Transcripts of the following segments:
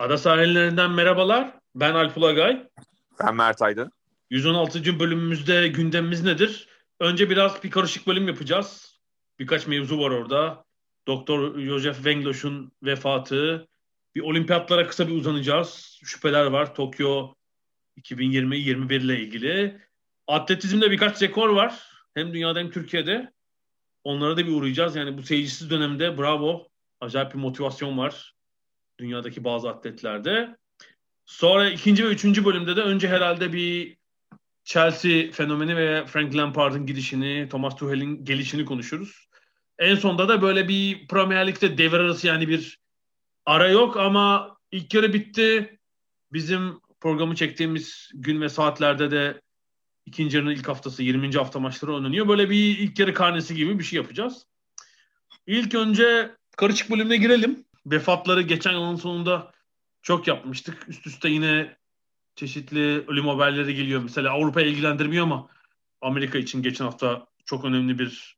Ada sahillerinden merhabalar. Ben Alp Ulagay. Ben Mert Aydın. 116. bölümümüzde gündemimiz nedir? Önce biraz bir karışık bölüm yapacağız. Birkaç mevzu var orada. Doktor Josef Wengloş'un vefatı. Bir olimpiyatlara kısa bir uzanacağız. Şüpheler var Tokyo 2020-21 ile ilgili. Atletizmde birkaç rekor var. Hem dünyada hem Türkiye'de. Onlara da bir uğrayacağız. Yani bu seyircisiz dönemde bravo. Acayip bir motivasyon var. Dünyadaki bazı atletlerde. Sonra ikinci ve üçüncü bölümde de önce herhalde bir Chelsea fenomeni ve Frank Lampard'ın gidişini, Thomas Tuchel'in gelişini konuşuruz. En sonda da böyle bir Premier Lig'de devre arası yani bir ara yok ama ilk yarı bitti. Bizim programı çektiğimiz gün ve saatlerde de ikinci yarının ilk haftası 20. hafta maçları oynanıyor. Böyle bir ilk yarı karnesi gibi bir şey yapacağız. İlk önce karışık bölümüne girelim. Vefatları geçen yılın sonunda çok yapmıştık. Üst üste yine çeşitli ölüm haberleri geliyor. Mesela Avrupa ilgilendirmiyor ama Amerika için geçen hafta çok önemli bir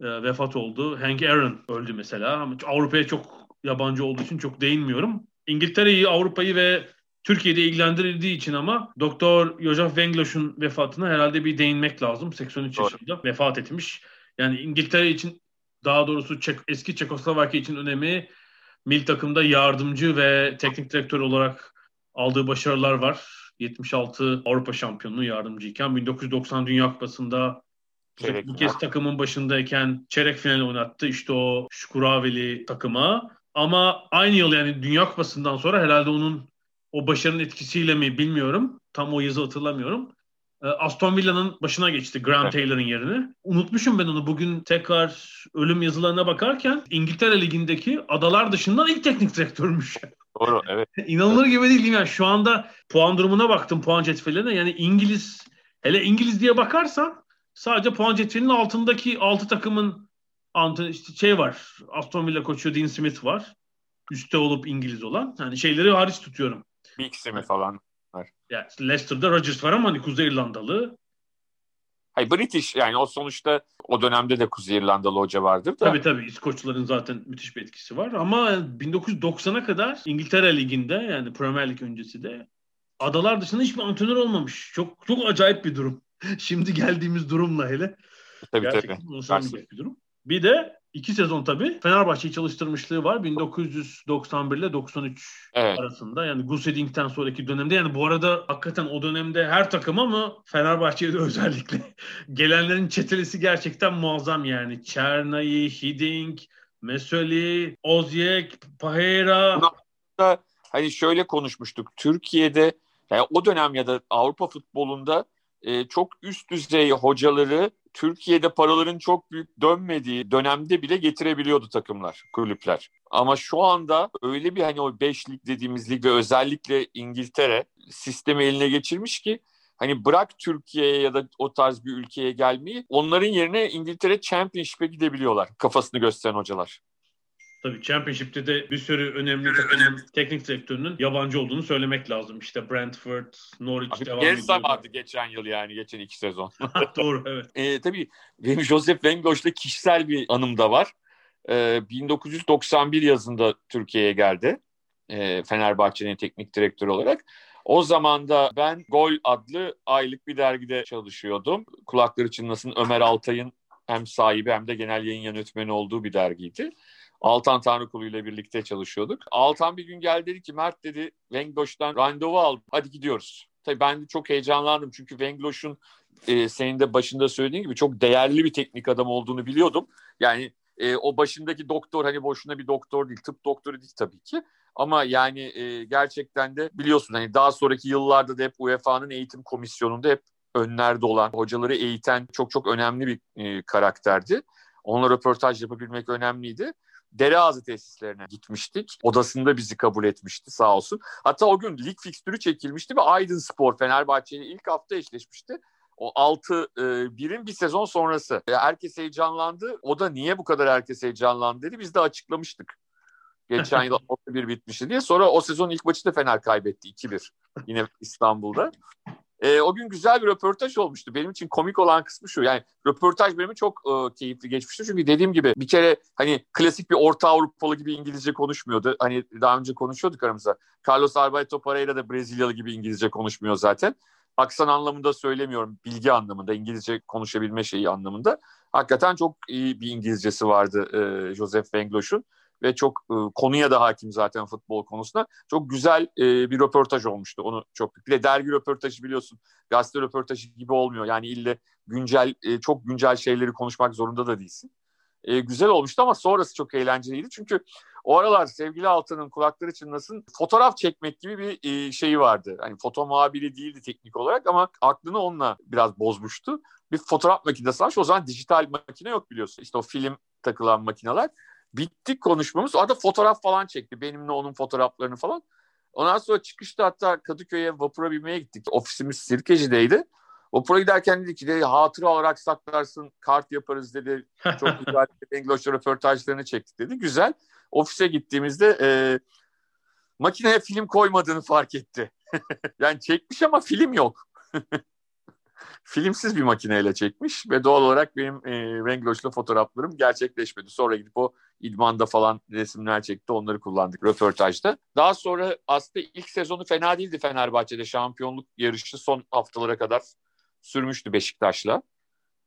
e, vefat oldu. Hank Aaron öldü mesela. Avrupa'ya çok yabancı olduğu için çok değinmiyorum. İngiltere'yi, Avrupa'yı ve Türkiye'de ilgilendirildiği için ama Doktor Josef Wengloş'un vefatına herhalde bir değinmek lazım. 83 Doğru. yaşında vefat etmiş. Yani İngiltere için daha doğrusu Çek, eski Çekoslovakya için önemi mil takımda yardımcı ve teknik direktör olarak aldığı başarılar var. 76 Avrupa şampiyonluğu yardımcıyken 1990 Dünya Kupası'nda Çeyrek bu kez takımın başındayken çeyrek final oynattı. İşte o Şkuraveli takıma. Ama aynı yıl yani Dünya Kupası'ndan sonra herhalde onun o başarının etkisiyle mi bilmiyorum. Tam o yazı hatırlamıyorum. Ee, Aston Villa'nın başına geçti Grant evet. Taylor'ın yerine. Unutmuşum ben onu. Bugün tekrar ölüm yazılarına bakarken İngiltere Ligi'ndeki adalar dışından ilk teknik direktörmüş. Doğru evet. İnanılır gibi değil yani. Şu anda puan durumuna baktım puan cetveline. Yani İngiliz hele İngiliz diye bakarsan sadece puan cetvelinin altındaki 6 takımın işte şey var. Aston Villa koçu Dean Smith var. Üste olup İngiliz olan. Yani şeyleri hariç tutuyorum. Big Smith falan. Yani Leicester'da Rodgers var ama hani Kuzey İrlandalı. Hayır British yani o sonuçta o dönemde de Kuzey İrlandalı hoca vardır da. Tabii tabii İskoçların zaten müthiş bir etkisi var ama 1990'a kadar İngiltere Ligi'nde yani Premier Lig öncesi de adalar dışında hiçbir antrenör olmamış. Çok çok acayip bir durum. Şimdi geldiğimiz durumla hele. Tabii Gerçekten tabii. bir durum. Bir de iki sezon tabii Fenerbahçe'yi çalıştırmışlığı var. 1991 ile 93 evet. arasında. Yani Gus Hiddink sonraki dönemde. Yani bu arada hakikaten o dönemde her takım ama Fenerbahçe'de özellikle gelenlerin çetelesi gerçekten muazzam yani. Çernayı, Hiddink, Mesoli, Ozyek, Pahera. Hani şöyle konuşmuştuk. Türkiye'de yani o dönem ya da Avrupa futbolunda e, çok üst düzey hocaları Türkiye'de paraların çok büyük dönmediği dönemde bile getirebiliyordu takımlar, kulüpler. Ama şu anda öyle bir hani o beşlik dediğimiz lig ve özellikle İngiltere sistemi eline geçirmiş ki hani bırak Türkiye'ye ya da o tarz bir ülkeye gelmeyi onların yerine İngiltere Championship'e gidebiliyorlar kafasını gösteren hocalar. Tabii Championship'te de bir sürü önemli takımın teknik direktörünün yabancı olduğunu söylemek lazım. İşte Brentford, Norwich Abi, devam ediyor. Gelsa vardı geçen yıl yani geçen iki sezon. Doğru evet. E, tabii benim Joseph Wengloş'la kişisel bir anım da var. E, 1991 yazında Türkiye'ye geldi. E, Fenerbahçe'nin teknik direktörü olarak. O zaman da ben Gol adlı aylık bir dergide çalışıyordum. Kulakları çınlasın Ömer Altay'ın hem sahibi hem de genel yayın yönetmeni olduğu bir dergiydi. Altan Tanrıkulu ile birlikte çalışıyorduk. Altan bir gün geldi dedi ki Mert dedi Vengloş'tan randevu al hadi gidiyoruz. Tabii ben de çok heyecanlandım çünkü Vengloş'un e, senin de başında söylediğin gibi çok değerli bir teknik adam olduğunu biliyordum. Yani e, o başındaki doktor hani boşuna bir doktor değil, tıp doktoru değil tabii ki. Ama yani e, gerçekten de biliyorsun hani daha sonraki yıllarda da hep UEFA'nın eğitim komisyonunda hep önlerde olan, hocaları eğiten çok çok önemli bir e, karakterdi. Onunla röportaj yapabilmek önemliydi. Dereazı tesislerine gitmiştik. Odasında bizi kabul etmişti sağ olsun. Hatta o gün lig fikstürü çekilmişti ve Aydın Spor Fenerbahçe ile ilk hafta eşleşmişti. O 6 e, birin bir sezon sonrası. E, herkes heyecanlandı. O da niye bu kadar herkes heyecanlandı dedi. Biz de açıklamıştık. Geçen yıl 6-1 bitmişti diye. Sonra o sezon ilk maçı da Fener kaybetti 2-1. Yine İstanbul'da. E, o gün güzel bir röportaj olmuştu. Benim için komik olan kısmı şu. Yani röportaj benim çok e, keyifli geçmişti. Çünkü dediğim gibi bir kere hani klasik bir Orta Avrupalı gibi İngilizce konuşmuyordu. Hani daha önce konuşuyorduk aramızda. Carlos Alberto Pereira da Brezilyalı gibi İngilizce konuşmuyor zaten. Aksan anlamında söylemiyorum. Bilgi anlamında, İngilizce konuşabilme şeyi anlamında. Hakikaten çok iyi bir İngilizcesi vardı e, Joseph Wengloş'un ve çok e, konuya da hakim zaten futbol konusunda. Çok güzel e, bir röportaj olmuştu. Onu çok bir de dergi röportajı biliyorsun. Gazete röportajı gibi olmuyor. Yani ille güncel e, çok güncel şeyleri konuşmak zorunda da değilsin. E, güzel olmuştu ama sonrası çok eğlenceliydi. Çünkü o aralar sevgili Altan'ın kulakları çınlasın fotoğraf çekmek gibi bir e, şeyi vardı. Hani foto muhabiri değildi teknik olarak ama aklını onunla biraz bozmuştu. Bir fotoğraf makinesi var. O zaman dijital makine yok biliyorsun. İşte o film takılan makineler. Bittik konuşmamız. Orada fotoğraf falan çekti. Benimle onun fotoğraflarını falan. Ondan sonra çıkışta hatta Kadıköy'e vapura binmeye gittik. Ofisimiz Sirkeci'deydi. Vapura giderken dedi ki de hatıra olarak saklarsın, kart yaparız dedi. Çok güzel Engloş röportajlarını çektik dedi. Güzel. Ofise gittiğimizde e, makineye film koymadığını fark etti. yani çekmiş ama film yok. filmsiz bir makineyle çekmiş ve doğal olarak benim e, Rengloş'la fotoğraflarım gerçekleşmedi. Sonra gidip o idmanda falan resimler çekti onları kullandık röportajda. Daha sonra aslında ilk sezonu fena değildi Fenerbahçe'de şampiyonluk yarışı son haftalara kadar sürmüştü Beşiktaş'la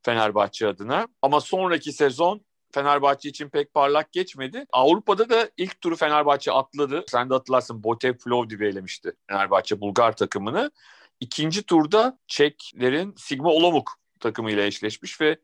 Fenerbahçe adına. Ama sonraki sezon Fenerbahçe için pek parlak geçmedi. Avrupa'da da ilk turu Fenerbahçe atladı. Sen de hatırlarsın Botev Plovdiv'i elemişti Fenerbahçe Bulgar takımını. İkinci turda Çeklerin Sigma Olomouc takımıyla eşleşmiş ve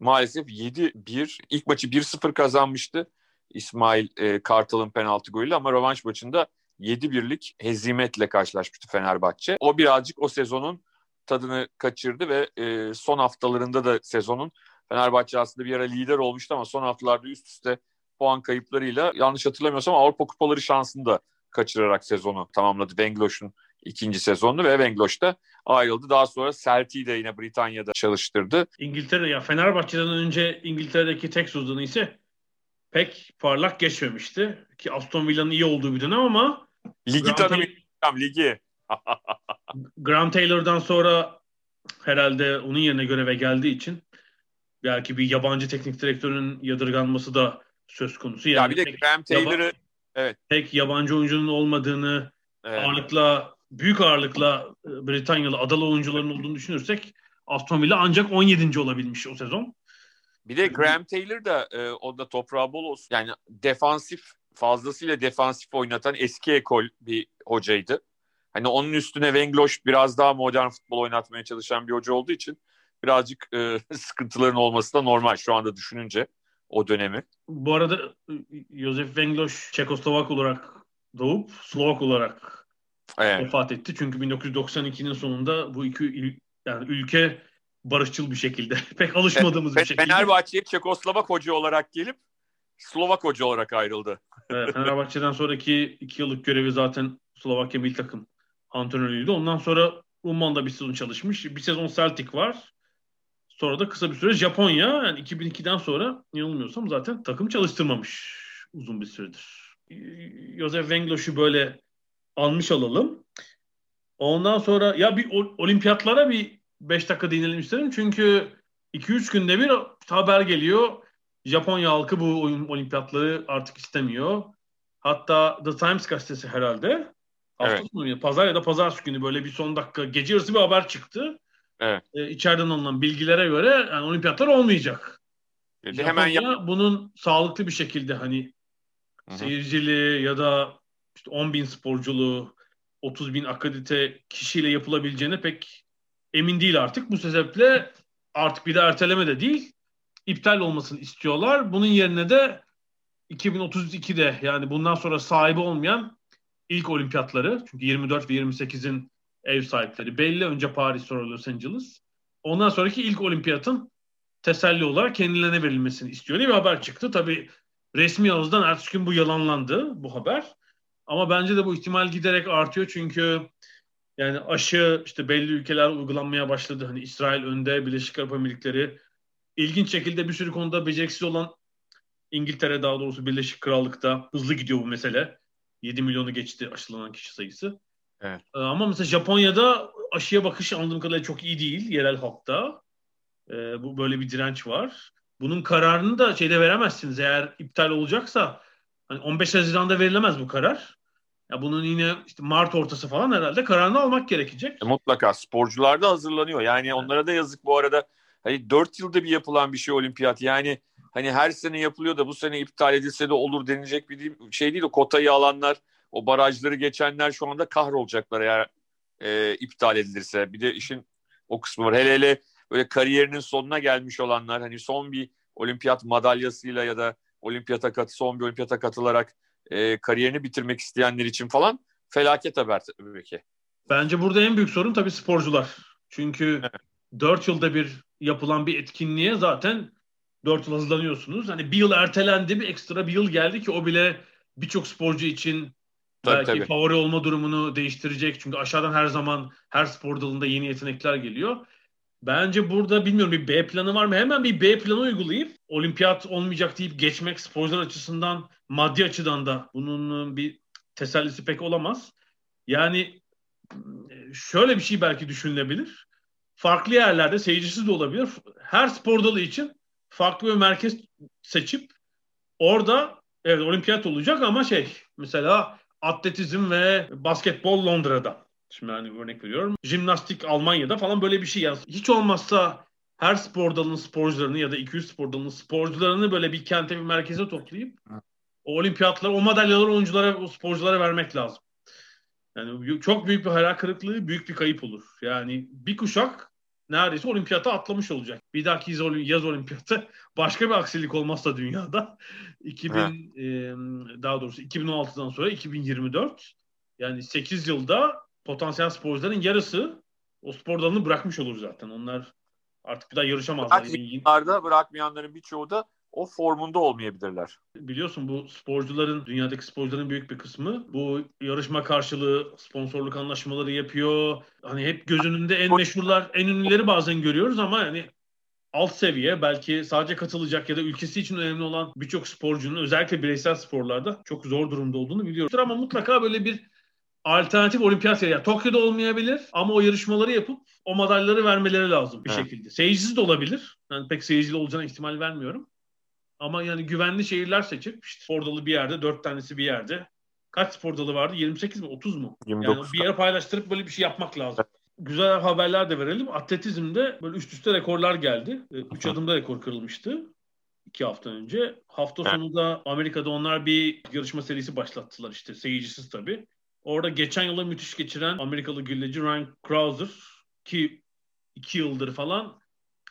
maalesef 7-1 ilk maçı 1-0 kazanmıştı. İsmail e, Kartal'ın penaltı golüyle ama rövanş maçında 7-1'lik hezimetle karşılaşmıştı Fenerbahçe. O birazcık o sezonun tadını kaçırdı ve e, son haftalarında da sezonun Fenerbahçe aslında bir ara lider olmuştu ama son haftalarda üst üste puan kayıplarıyla yanlış hatırlamıyorsam Avrupa Kupaları şansını da kaçırarak sezonu tamamladı. Bengloş'un ikinci sezondu ve Bengloş da ayrıldı. Daha sonra Celtic'i de yine Britanya'da çalıştırdı. İngiltere ya Fenerbahçe'den önce İngiltere'deki tek sezonu ise pek parlak geçmemişti. Ki Aston Villa'nın iyi olduğu bir dönem ama Ligi tanımayacağım ligi. Graham Taylor'dan sonra herhalde onun yerine göreve geldiği için belki bir yabancı teknik direktörün yadırganması da söz konusu. Yani ya bir de Graham Taylor'ı evet. Tek yabancı oyuncunun olmadığını evet. ağırlıkla büyük ağırlıkla e, Britanyalı adalı oyuncuların olduğunu düşünürsek Aston Villa ancak 17. olabilmiş o sezon. Bir de Graham Taylor da e, o da toprağı bol olsun. Yani defansif fazlasıyla defansif oynatan eski ekol bir hocaydı. Hani onun üstüne Wengloş biraz daha modern futbol oynatmaya çalışan bir hoca olduğu için birazcık e, sıkıntıların olması da normal şu anda düşününce o dönemi. Bu arada e, Josef Wengloş Çekoslovak olarak doğup Slovak olarak evet. vefat etti. Çünkü 1992'nin sonunda bu iki yani ülke barışçıl bir şekilde pek alışmadığımız bir şekilde. Fenerbahçe'ye Çekoslovak hoca olarak gelip Slovak hoca olarak ayrıldı. Evet, Fenerbahçe'den sonraki iki yıllık görevi zaten Slovakya milli takım antrenörüydü. Ondan sonra Umman'da bir sezon çalışmış. Bir sezon Celtic var. Sonra da kısa bir süre Japonya. Yani 2002'den sonra yanılmıyorsam zaten takım çalıştırmamış uzun bir süredir. Josef Wengloş'u böyle almış olalım. Ondan sonra ya bir olimpiyatlara bir 5 dakika değinelim isterim. Çünkü 2-3 günde bir haber geliyor. Japonya halkı bu olimpiyatları artık istemiyor. Hatta The Times gazetesi herhalde. Hafta evet. sonu pazar ya da pazar günü böyle bir son dakika gece yarısı bir haber çıktı. Evet. Ee, içeriden alınan bilgilere göre yani olimpiyatlar olmayacak. Dedi, hemen yap- bunun sağlıklı bir şekilde hani Hı-hı. seyircili ya da işte 10 bin sporculu 30 bin akredite kişiyle yapılabileceğine pek emin değil artık. Bu sebeple artık bir de erteleme de değil iptal olmasını istiyorlar. Bunun yerine de 2032'de yani bundan sonra sahibi olmayan ilk olimpiyatları çünkü 24 ve 28'in ev sahipleri belli. Önce Paris sonra Los Angeles. Ondan sonraki ilk olimpiyatın teselli olarak kendilerine verilmesini istiyor diye bir haber çıktı. Tabii resmi ağızdan ertesi gün bu yalanlandı bu haber. Ama bence de bu ihtimal giderek artıyor çünkü yani aşı işte belli ülkeler uygulanmaya başladı. Hani İsrail önde, Birleşik Arap Emirlikleri ilginç şekilde bir sürü konuda beceriksiz olan İngiltere daha doğrusu Birleşik Krallık'ta hızlı gidiyor bu mesele. 7 milyonu geçti aşılanan kişi sayısı. Evet. Ee, ama mesela Japonya'da aşıya bakış anladığım kadarıyla çok iyi değil yerel halkta. Ee, bu böyle bir direnç var. Bunun kararını da şeyde veremezsiniz. Eğer iptal olacaksa hani 15 Haziran'da verilemez bu karar. Ya bunun yine işte Mart ortası falan herhalde kararını almak gerekecek. E, mutlaka sporcular da hazırlanıyor. Yani onlara da yazık bu arada. Hani 4 yılda bir yapılan bir şey olimpiyat. Yani hani her sene yapılıyor da bu sene iptal edilse de olur denilecek bir şey değil. O kotayı alanlar, o barajları geçenler şu anda kahrolacaklar eğer e, iptal edilirse. Bir de işin o kısmı var. Hele hele böyle kariyerinin sonuna gelmiş olanlar hani son bir olimpiyat madalyasıyla ya da olimpiyata katı son bir olimpiyata katılarak e, kariyerini bitirmek isteyenler için falan felaket haber tabii ki. Bence burada en büyük sorun tabii sporcular. Çünkü evet. 4 yılda bir yapılan bir etkinliğe zaten 4 yıl hazırlanıyorsunuz. Hani bir yıl ertelendi bir ekstra bir yıl geldi ki o bile birçok sporcu için tabii, belki tabii. favori olma durumunu değiştirecek. Çünkü aşağıdan her zaman her spor dalında yeni yetenekler geliyor. Bence burada bilmiyorum bir B planı var mı? Hemen bir B planı uygulayıp olimpiyat olmayacak deyip geçmek sporcular açısından maddi açıdan da bunun bir tesellisi pek olamaz. Yani şöyle bir şey belki düşünülebilir. Farklı yerlerde seyircisiz de olabilir. Her spor dalı için farklı bir merkez seçip orada evet olimpiyat olacak ama şey mesela atletizm ve basketbol Londra'da. Şimdi hani örnek veriyorum. Jimnastik Almanya'da falan böyle bir şey. Yani hiç olmazsa her spor dalının sporcularını ya da 200 spor dalının sporcularını böyle bir kente bir merkeze toplayıp o olimpiyatlar, o madalyaları oyunculara, o sporculara vermek lazım. Yani çok büyük bir hayal kırıklığı, büyük bir kayıp olur. Yani bir kuşak neredeyse olimpiyata atlamış olacak. Bir dahaki yaz, olimpiyatı başka bir aksilik olmazsa dünyada 2000 e, daha doğrusu 2016'dan sonra 2024 yani 8 yılda potansiyel sporcuların yarısı o spor dalını bırakmış olur zaten. Onlar artık bir daha yarışamazlar. Bırakmayanlarda bırakmayanların birçoğu da o formunda olmayabilirler. Biliyorsun bu sporcuların, dünyadaki sporcuların büyük bir kısmı bu yarışma karşılığı sponsorluk anlaşmaları yapıyor. Hani hep göz önünde en meşhurlar, en ünlüleri bazen görüyoruz ama yani alt seviye belki sadece katılacak ya da ülkesi için önemli olan birçok sporcunun özellikle bireysel sporlarda çok zor durumda olduğunu biliyoruz. Ama mutlaka böyle bir alternatif olimpiyat yani Tokyo'da olmayabilir ama o yarışmaları yapıp o madalyaları vermeleri lazım bir evet. şekilde. Seyircisiz de olabilir. Yani pek seyircili olacağına ihtimal vermiyorum. Ama yani güvenli şehirler seçip işte spor dalı bir yerde, dört tanesi bir yerde. Kaç spor dalı vardı? 28 mi? 30 mu? 29. Yani bir yere paylaştırıp böyle bir şey yapmak lazım. Evet. Güzel haberler de verelim. Atletizmde böyle üst üste rekorlar geldi. Ee, üç adımda rekor kırılmıştı iki hafta önce. Hafta evet. sonu da Amerika'da onlar bir yarışma serisi başlattılar işte seyircisiz tabii. Orada geçen yıla müthiş geçiren Amerikalı gülleci Ryan Crouser ki iki yıldır falan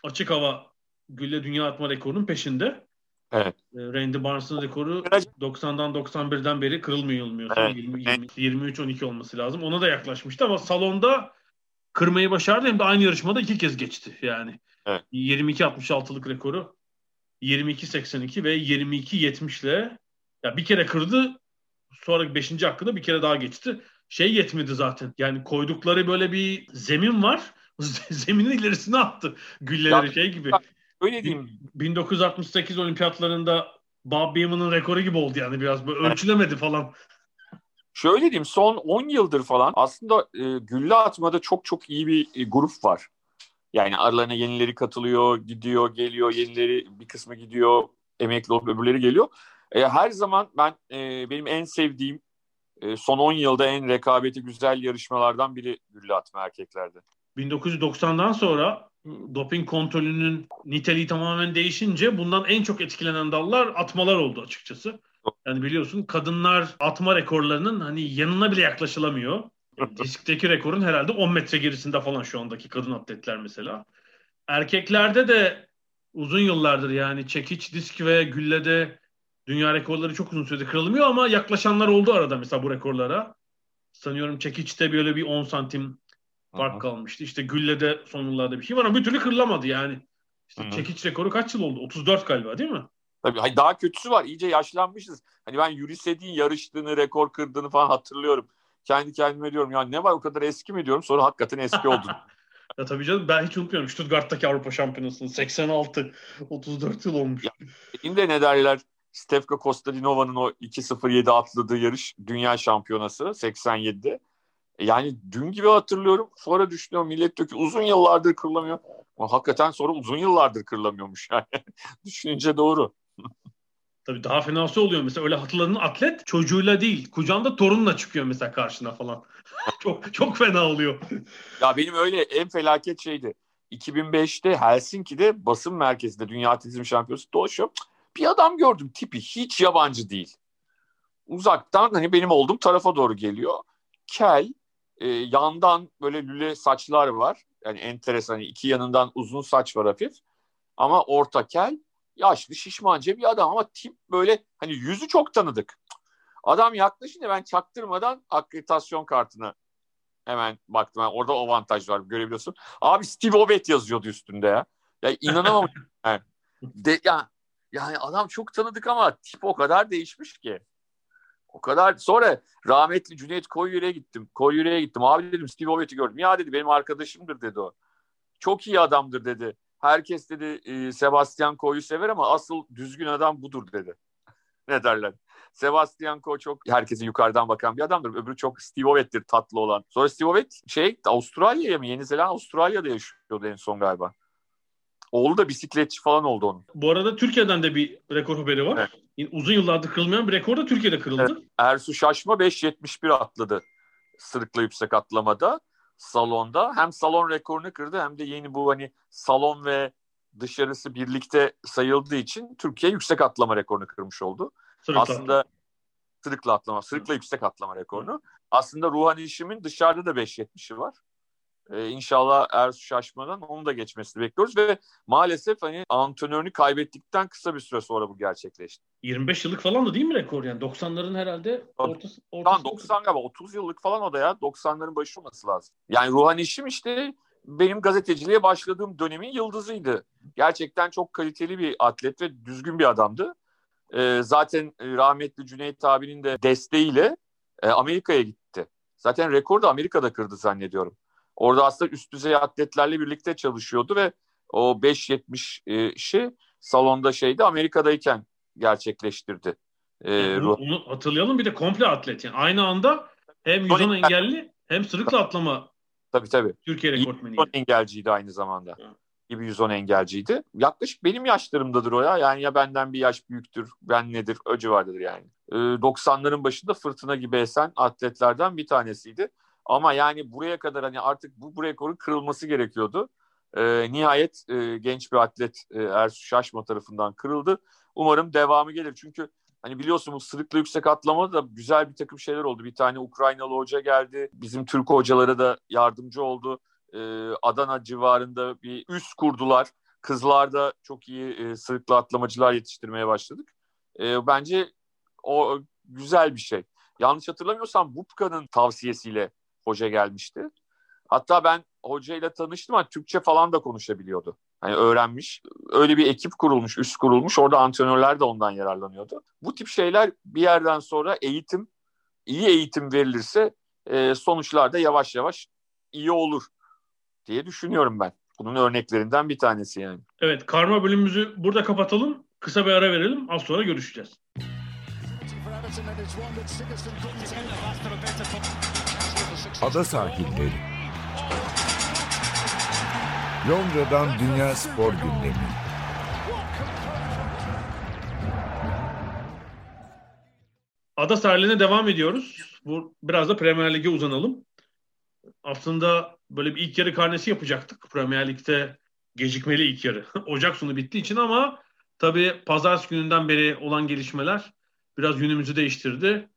açık hava gülle dünya atma rekorunun peşinde. Evet. Ee, Randy Barnes'ın rekoru 90'dan 91'den beri kırılmıyor olmuyorsa evet. 20, 20, 23-12 olması lazım. Ona da yaklaşmıştı ama salonda kırmayı başardı hem de aynı yarışmada iki kez geçti yani. Evet. 22-66'lık rekoru 22-82 ve 22-70 ile ya bir kere kırdı sonra 5. hakkında bir kere daha geçti. Şey yetmedi zaten. Yani koydukları böyle bir zemin var. Zeminin ilerisine attı gülleri ya, şey gibi. Öyle diyeyim. 1968 olimpiyatlarında Bob Beeman'ın rekoru gibi oldu yani biraz böyle ölçülemedi falan. Şöyle diyeyim son 10 yıldır falan aslında e, gülle atmada çok çok iyi bir e, grup var. Yani aralarına yenileri katılıyor, gidiyor, geliyor, yenileri bir kısmı gidiyor, emekli olup öbürleri geliyor. E, her zaman ben e, benim en sevdiğim e, son 10 yılda en rekabeti güzel yarışmalardan biri gülle atma erkeklerde. 1990'dan sonra doping kontrolünün niteliği tamamen değişince bundan en çok etkilenen dallar atmalar oldu açıkçası. Yani biliyorsun kadınlar atma rekorlarının hani yanına bile yaklaşılamıyor. Diskteki rekorun herhalde 10 metre gerisinde falan şu andaki kadın atletler mesela. Erkeklerde de uzun yıllardır yani çekiç, disk ve güllede dünya rekorları çok uzun süredir kırılmıyor ama yaklaşanlar oldu arada mesela bu rekorlara. Sanıyorum çekiçte böyle bir 10 santim fark kalmıştı. İşte Gülle'de son yıllarda bir şey var ama bir türlü kırılamadı yani. İşte çekiç rekoru kaç yıl oldu? 34 galiba değil mi? Tabii daha kötüsü var. İyice yaşlanmışız. Hani ben Yurised'in yarıştığını, rekor kırdığını falan hatırlıyorum. Kendi kendime diyorum ya ne var o kadar eski mi diyorum. Sonra hakikaten eski oldu. ya tabii canım ben hiç unutmuyorum. Stuttgart'taki Avrupa Şampiyonası'nı 86 34 yıl olmuş. Ya, de ne derler? Stefka Kostadinova'nın o 2-0-7 atladığı yarış dünya şampiyonası 87'de. Yani dün gibi hatırlıyorum. Sonra düşünüyorum millet diyor ki uzun yıllardır kırılamıyor. Ama hakikaten sonra uzun yıllardır kırılamıyormuş yani. Düşününce doğru. Tabii daha fenası oluyor mesela öyle hatırladığın atlet çocuğuyla değil kucağında torunla çıkıyor mesela karşına falan. çok çok fena oluyor. Ya benim öyle en felaket şeydi. 2005'te Helsinki'de basın merkezinde Dünya Atletizm Şampiyonası dolaşıyor. Bir adam gördüm tipi hiç yabancı değil. Uzaktan hani benim olduğum tarafa doğru geliyor. Kel, e, yandan böyle lüle saçlar var. Yani enteresan hani iki yanından uzun saç var hafif. Ama orta kel yaşlı şişmanca bir adam ama tip böyle hani yüzü çok tanıdık. Adam yaklaşınca ben çaktırmadan akreditasyon kartını hemen baktım. Yani orada avantaj var görebiliyorsun. Abi Steve Ovett yazıyordu üstünde ya. Ya inanamam. yani. De, ya, yani adam çok tanıdık ama tip o kadar değişmiş ki. O kadar sonra rahmetli Cüneyt Koyyüre'ye gittim. Koyyüre'ye gittim. Abi dedim Steve Ovett'i gördüm. Ya dedi benim arkadaşımdır dedi o. Çok iyi adamdır dedi. Herkes dedi e, Sebastian Ko'yu sever ama asıl düzgün adam budur dedi. ne derler? Sebastian Ko çok herkese yukarıdan bakan bir adamdır. Öbürü çok Steve Ovett'tir tatlı olan. Sonra Steve Ovett şey Avustralya'ya mı? Yeni Zelanda Avustralya'da yaşıyordu en son galiba. Oğlu da bisikletçi falan oldu onun. Bu arada Türkiye'den de bir rekor haberi var. Evet. Uzun yıllardır kırılmayan bir rekor da Türkiye'de kırıldı. Evet. Ersu Şaşma 5.71 atladı sırıkla yüksek atlamada salonda. Hem salon rekorunu kırdı hem de yeni bu hani salon ve dışarısı birlikte sayıldığı için Türkiye yüksek atlama rekorunu kırmış oldu. Sırıkla. Aslında sırıkla atlama, sırıkla yüksek atlama rekorunu. Aslında Ruhan İlişim'in dışarıda da 5.70'i var. Ee, inşallah Ersu Şaşmadan onu da geçmesini bekliyoruz ve maalesef hani antrenörünü kaybettikten kısa bir süre sonra bu gerçekleşti. 25 yıllık falan da değil mi rekor yani 90'ların herhalde ortası. ortası 90 galiba 30 yıllık falan o da ya 90'ların başı olması lazım. Yani Ruhan İşim işte benim gazeteciliğe başladığım dönemin yıldızıydı. Gerçekten çok kaliteli bir atlet ve düzgün bir adamdı. Ee, zaten e, rahmetli Cüneyt abinin de desteğiyle e, Amerika'ya gitti. Zaten rekor da Amerika'da kırdı zannediyorum. Orada aslında üst düzey atletlerle birlikte çalışıyordu ve o 5.70'i salonda şeydi Amerika'dayken gerçekleştirdi. Ee, yani bunu, bunu hatırlayalım bir de komple atlet yani aynı anda hem yüzon engelli hem sırıkla atlama tabii tabii. Türkiye rekortmeni. Yüzon engelciydi aynı zamanda. Hı. Gibi yüzon engelciydi. Yaklaşık benim yaşlarımdadır o ya. Yani ya benden bir yaş büyüktür, ben nedir, o civardadır yani. Ee, 90'ların başında fırtına gibi esen atletlerden bir tanesiydi. Ama yani buraya kadar hani artık bu, bu rekorun kırılması gerekiyordu. E, nihayet e, genç bir atlet e, Ersu Şaşma tarafından kırıldı. Umarım devamı gelir. Çünkü hani biliyorsunuz sırıkla yüksek atlamada da güzel bir takım şeyler oldu. Bir tane Ukraynalı hoca geldi. Bizim Türk hocalara da yardımcı oldu. E, Adana civarında bir üst kurdular. Kızlarda çok iyi e, sırıkla atlamacılar yetiştirmeye başladık. E, bence o güzel bir şey. Yanlış hatırlamıyorsam Bupka'nın tavsiyesiyle hoca gelmişti. Hatta ben hocayla tanıştım ama Türkçe falan da konuşabiliyordu. Hani öğrenmiş. Öyle bir ekip kurulmuş, üst kurulmuş. Orada antrenörler de ondan yararlanıyordu. Bu tip şeyler bir yerden sonra eğitim, iyi eğitim verilirse e, sonuçlar da yavaş yavaş iyi olur diye düşünüyorum ben. Bunun örneklerinden bir tanesi yani. Evet, karma bölümümüzü burada kapatalım. Kısa bir ara verelim. Az sonra görüşeceğiz. Ada sahilleri. Londra'dan Dünya Spor Gündemi. Ada sahiline devam ediyoruz. Bu biraz da Premier Lig'e uzanalım. Aslında böyle bir ilk yarı karnesi yapacaktık. Premier Lig'de gecikmeli ilk yarı. Ocak sonu bittiği için ama tabii pazartesi gününden beri olan gelişmeler biraz yönümüzü değiştirdi.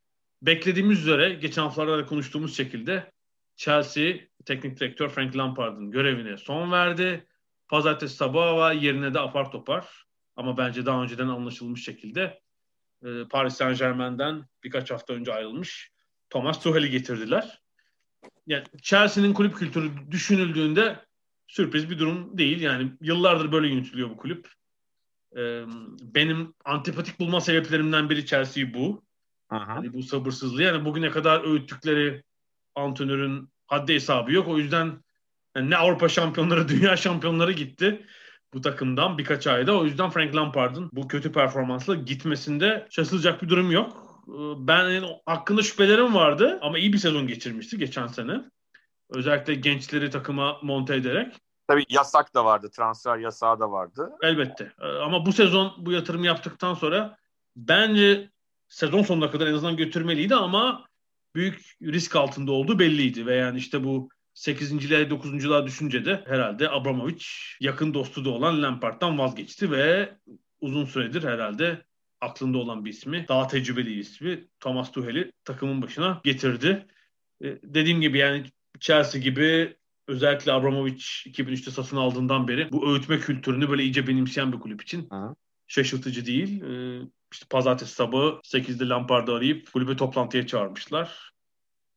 Beklediğimiz üzere geçen haftalarda da konuştuğumuz şekilde Chelsea teknik direktör Frank Lampard'ın görevine son verdi. Pazartesi sabahı yerine de apar topar ama bence daha önceden anlaşılmış şekilde e, Paris Saint Germain'den birkaç hafta önce ayrılmış Thomas Tuchel'i getirdiler. yani Chelsea'nin kulüp kültürü düşünüldüğünde sürpriz bir durum değil. Yani yıllardır böyle yönetiliyor bu kulüp. Ee, benim antipatik bulma sebeplerimden biri Chelsea'yi bu. Yani bu sabırsızlığı. Yani bugüne kadar öğüttükleri antrenörün haddi hesabı yok. O yüzden yani ne Avrupa şampiyonları, dünya şampiyonları gitti bu takımdan birkaç ayda. O yüzden Frank Lampard'ın bu kötü performansla gitmesinde şaşılacak bir durum yok. Ee, ben hakkında şüphelerim vardı ama iyi bir sezon geçirmişti geçen sene. Özellikle gençleri takıma monte ederek. Tabii yasak da vardı, transfer yasağı da vardı. Elbette. Ee, ama bu sezon bu yatırım yaptıktan sonra bence sezon sonuna kadar en azından götürmeliydi ama büyük risk altında olduğu belliydi. Ve yani işte bu 8.liğe 9.luğa düşünce de herhalde Abramovich yakın dostu da olan Lampard'dan vazgeçti ve uzun süredir herhalde aklında olan bir ismi, daha tecrübeli ismi Thomas Tuchel'i takımın başına getirdi. Ee, dediğim gibi yani Chelsea gibi özellikle Abramovich 2003'te satın aldığından beri bu öğütme kültürünü böyle iyice benimseyen bir kulüp için Hı. şaşırtıcı değil. Ee, işte pazartesi sabahı 8'de Lampard'ı arayıp kulübe toplantıya çağırmışlar.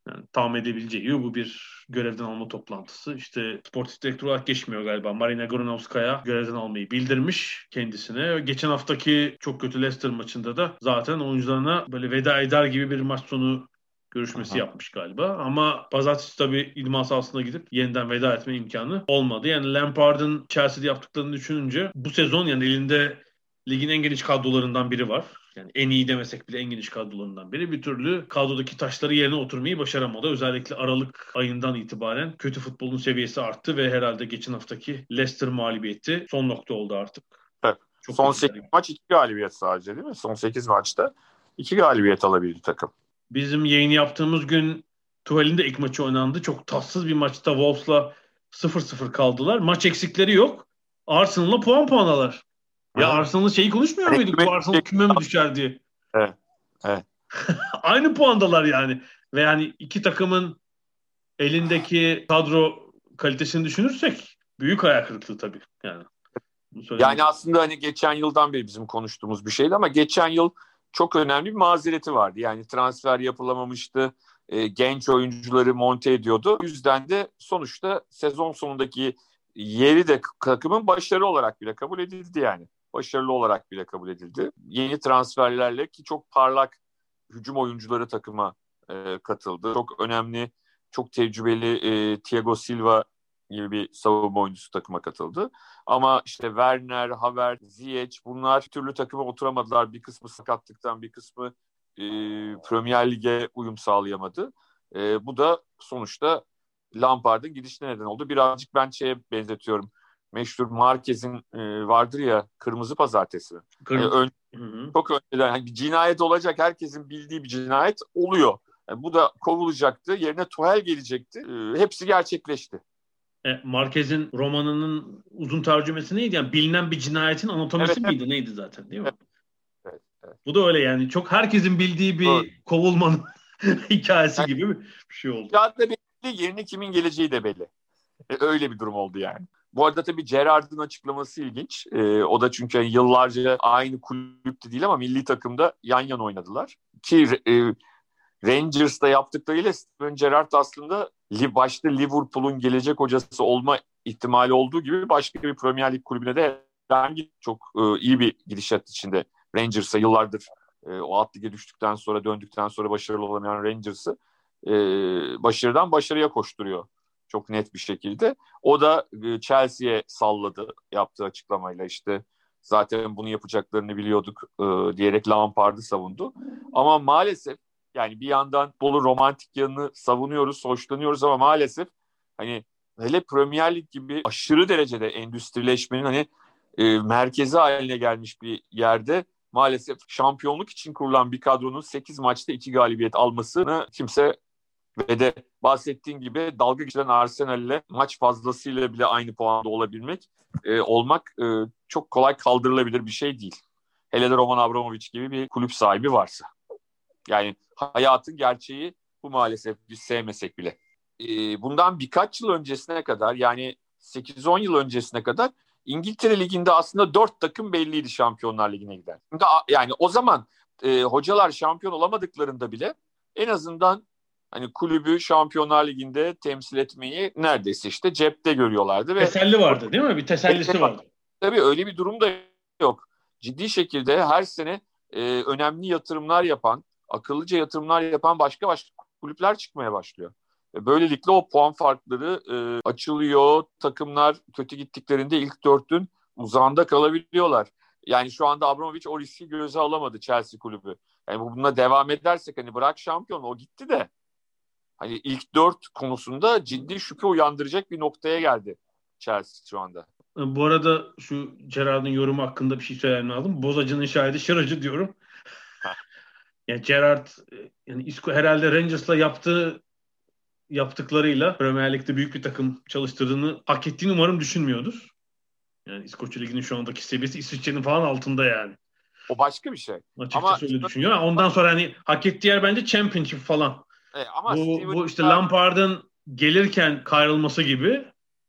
Yani tahmin edebileceği bu bir görevden alma toplantısı. İşte sportif direktör olarak geçmiyor galiba. Marina Granovskaya görevden almayı bildirmiş kendisine. Geçen haftaki çok kötü Leicester maçında da zaten oyuncularına böyle veda eder gibi bir maç sonu görüşmesi Aha. yapmış galiba. Ama pazartesi tabii idman sahasına gidip yeniden veda etme imkanı olmadı. Yani Lampard'ın Chelsea'de yaptıklarını düşününce bu sezon yani elinde ligin en geniş kadrolarından biri var. Yani en iyi demesek bile en geniş kadrolarından biri. Bir türlü kadrodaki taşları yerine oturmayı başaramadı. Özellikle Aralık ayından itibaren kötü futbolun seviyesi arttı ve herhalde geçen haftaki Leicester mağlubiyeti son nokta oldu artık. Evet. Çok son 8 maç 2 galibiyet sadece değil mi? Son 8 maçta 2 galibiyet alabildi takım. Bizim yayın yaptığımız gün Tuval'in de ilk maçı oynandı. Çok tatsız bir maçta Wolves'la 0-0 kaldılar. Maç eksikleri yok. Arsenal'la puan puanalar. Ya Arsenal'ın şeyi konuşmuyor muyduk? Bu Arsenal küme mi düşer diye. Evet. evet. Aynı puandalar yani. Ve yani iki takımın elindeki kadro kalitesini düşünürsek büyük ayak kırıklığı tabii. Yani, yani aslında hani geçen yıldan beri bizim konuştuğumuz bir şeydi ama geçen yıl çok önemli bir mazereti vardı. Yani transfer yapılamamıştı. E, genç oyuncuları monte ediyordu. O yüzden de sonuçta sezon sonundaki yeri de takımın başarı olarak bile kabul edildi yani başarılı olarak bile kabul edildi. Yeni transferlerle ki çok parlak hücum oyuncuları takıma e, katıldı. Çok önemli, çok tecrübeli e, Thiago Silva gibi bir savunma oyuncusu takıma katıldı. Ama işte Werner, Havertz, Ziyech bunlar türlü takıma oturamadılar. Bir kısmı sakatlıktan, bir kısmı e, Premier Lig'e uyum sağlayamadı. E, bu da sonuçta Lampard'ın gidişine neden oldu. Birazcık ben şeye benzetiyorum meşhur Marquez'in e, vardır ya kırmızı pazartesi. Kırmızı. Yani ön, çok önceden yani bir cinayet olacak herkesin bildiği bir cinayet oluyor. Yani bu da kovulacaktı. Yerine Tuhel gelecekti. E, hepsi gerçekleşti. E, Marquez'in romanının uzun tercümesi neydi? Yani bilinen bir cinayetin anatomisi evet, miydi? Evet. Neydi zaten değil mi? Evet. Evet, evet. Bu da öyle yani. Çok herkesin bildiği bir evet. kovulmanın hikayesi yani, gibi bir şey oldu. Da belli, yerine kimin geleceği de belli. E, öyle bir durum oldu yani. Bu arada tabii Gerard'ın açıklaması ilginç. E, o da çünkü yıllarca aynı kulüpte değil ama milli takımda yan yana oynadılar. Ki e, Rangers'ta yaptıklarıyla Steven Gerrard aslında başta Liverpool'un gelecek hocası olma ihtimali olduğu gibi başka bir Premier Lig kulübüne de herhangi çok e, iyi bir gidişat içinde Rangers'a yıllardır e, o alt lige düştükten sonra döndükten sonra başarılı olamayan Rangers'ı e, başarıdan başarıya koşturuyor çok net bir şekilde. O da e, Chelsea'ye salladı yaptığı açıklamayla işte zaten bunu yapacaklarını biliyorduk e, diyerek Lampard'ı savundu. Ama maalesef yani bir yandan dolu romantik yanını savunuyoruz, hoşlanıyoruz ama maalesef hani hele Premier Lig gibi aşırı derecede endüstrileşmenin hani e, merkezi haline gelmiş bir yerde maalesef şampiyonluk için kurulan bir kadronun 8 maçta 2 galibiyet almasını kimse ve de bahsettiğin gibi dalga geçilen Arsenal'le maç fazlasıyla bile aynı puanda olabilmek e, olmak e, çok kolay kaldırılabilir bir şey değil. Hele de Roman Abramovich gibi bir kulüp sahibi varsa. Yani hayatın gerçeği bu maalesef biz sevmesek bile. E, bundan birkaç yıl öncesine kadar yani 8-10 yıl öncesine kadar İngiltere Ligi'nde aslında dört takım belliydi Şampiyonlar Ligi'ne giden. Yani o zaman e, hocalar şampiyon olamadıklarında bile en azından hani kulübü Şampiyonlar Ligi'nde temsil etmeyi neredeyse işte cepte görüyorlardı. Ve Teselli vardı değil mi? Bir tesellisi vardı. Tabii öyle bir durum da yok. Ciddi şekilde her sene e, önemli yatırımlar yapan, akıllıca yatırımlar yapan başka başka kulüpler çıkmaya başlıyor. Ve böylelikle o puan farkları e, açılıyor. Takımlar kötü gittiklerinde ilk dörtün uzağında kalabiliyorlar. Yani şu anda Abramovich o riski göze alamadı Chelsea kulübü. Yani bununla devam edersek hani bırak şampiyon o gitti de hani ilk dört konusunda ciddi şüphe uyandıracak bir noktaya geldi Chelsea şu anda. Bu arada şu Gerard'ın yorumu hakkında bir şey söylemem lazım. Bozacının şahidi şıracı diyorum. yani Gerard yani Isco herhalde Rangers'la yaptığı yaptıklarıyla Premier Lig'de büyük bir takım çalıştırdığını hak ettiğini umarım düşünmüyordur. Yani İskoçya Ligi'nin şu andaki seviyesi İsviçre'nin falan altında yani. O başka bir şey. Açıkçası ama öyle düşünüyor. Ondan sonra hani hak ettiği yer bence Championship falan. E, ama bu, Steven bu işte Lampard'ın gelirken kayrılması gibi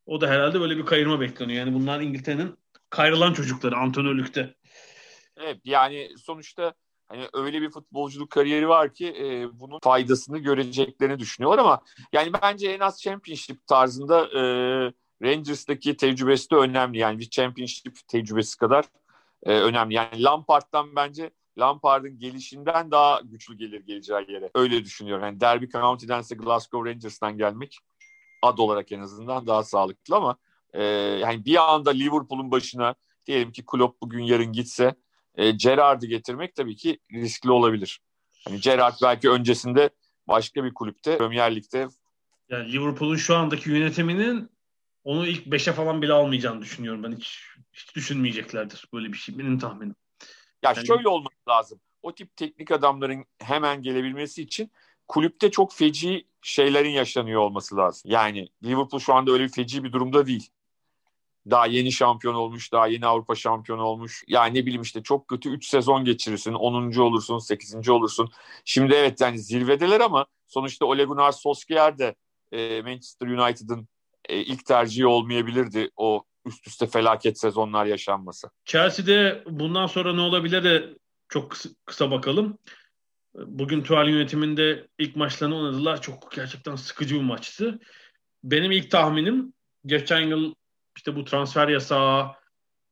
o da herhalde böyle bir kayırma bekleniyor. Yani bunlar İngiltere'nin kayrılan çocukları antrenörlükte. Evet yani sonuçta hani öyle bir futbolculuk kariyeri var ki e, bunun faydasını göreceklerini düşünüyorlar ama yani bence en az Championship tarzında e, Rangers'taki tecrübesi de önemli. Yani bir Championship tecrübesi kadar e, önemli. Yani Lampard'dan bence Lampard'ın gelişinden daha güçlü gelir geleceği yere. Öyle düşünüyorum. Yani Derby County'dense Glasgow Rangers'tan gelmek ad olarak en azından daha sağlıklı ama e, yani bir anda Liverpool'un başına diyelim ki Klopp bugün yarın gitse e, Gerrard'ı getirmek tabii ki riskli olabilir. Hani Gerrard belki öncesinde başka bir kulüpte Premier Lig'de yani Liverpool'un şu andaki yönetiminin onu ilk 5'e falan bile almayacağını düşünüyorum. Ben hiç hiç düşünmeyeceklerdir böyle bir şey benim tahminim. Ya yani... şöyle olması lazım. O tip teknik adamların hemen gelebilmesi için kulüpte çok feci şeylerin yaşanıyor olması lazım. Yani Liverpool şu anda öyle bir feci bir durumda değil. Daha yeni şampiyon olmuş, daha yeni Avrupa şampiyonu olmuş. Yani ne bileyim işte çok kötü 3 sezon geçirirsin, 10. olursun, 8. olursun. Şimdi evet yani zirvedeler ama sonuçta Ole Gunnar Solskjaer de e, Manchester United'ın e, ilk tercihi olmayabilirdi o üst üste felaket sezonlar yaşanması. Chelsea'de bundan sonra ne olabilir de çok kısa, kısa bakalım. Bugün Tuval yönetiminde ilk maçlarını oynadılar. Çok gerçekten sıkıcı bir maçtı. Benim ilk tahminim geçen yıl işte bu transfer yasağı,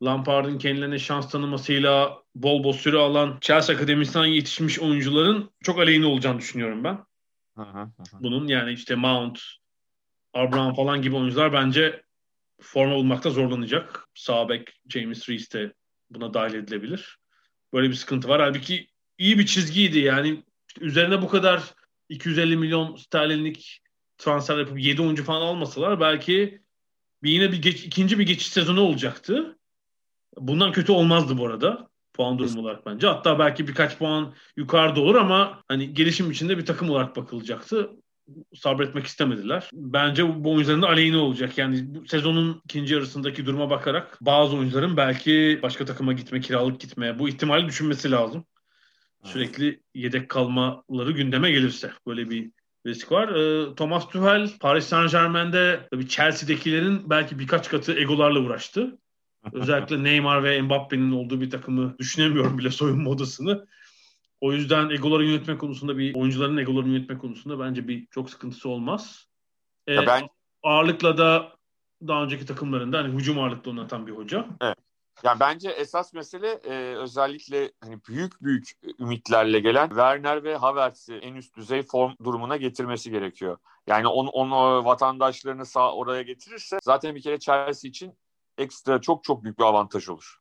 Lampard'ın kendilerine şans tanımasıyla bol bol süre alan Chelsea Akademisi'nden yetişmiş oyuncuların çok aleyhine olacağını düşünüyorum ben. Bunun yani işte Mount, Abraham falan gibi oyuncular bence forma bulmakta zorlanacak. Sağ bek James Reese de buna dahil edilebilir. Böyle bir sıkıntı var. Halbuki iyi bir çizgiydi yani. İşte üzerine bu kadar 250 milyon sterlinlik transfer yapıp 7 oyuncu falan almasalar belki bir yine bir geç, ikinci bir geçiş sezonu olacaktı. Bundan kötü olmazdı bu arada puan durumu olarak bence. Hatta belki birkaç puan yukarıda olur ama hani gelişim içinde bir takım olarak bakılacaktı sabretmek istemediler. Bence bu, oyuncuların da aleyhine olacak. Yani bu sezonun ikinci yarısındaki duruma bakarak bazı oyuncuların belki başka takıma gitme, kiralık gitmeye bu ihtimali düşünmesi lazım. Sürekli yedek kalmaları gündeme gelirse böyle bir risk var. Ee, Thomas Tuchel Paris Saint Germain'de tabii Chelsea'dekilerin belki birkaç katı egolarla uğraştı. Özellikle Neymar ve Mbappe'nin olduğu bir takımı düşünemiyorum bile soyunma odasını. O yüzden egoları yönetme konusunda bir oyuncuların egolarını yönetme konusunda bence bir çok sıkıntısı olmaz. Ee, ben ağırlıkla da daha önceki takımlarında hani hücum ağırlıklı oynatan bir hoca. Evet. Yani bence esas mesele e, özellikle hani büyük büyük ümitlerle gelen Werner ve Havertz'i en üst düzey form durumuna getirmesi gerekiyor. Yani onu, onu vatandaşlarını sağ oraya getirirse zaten bir kere Chelsea için ekstra çok çok büyük bir avantaj olur.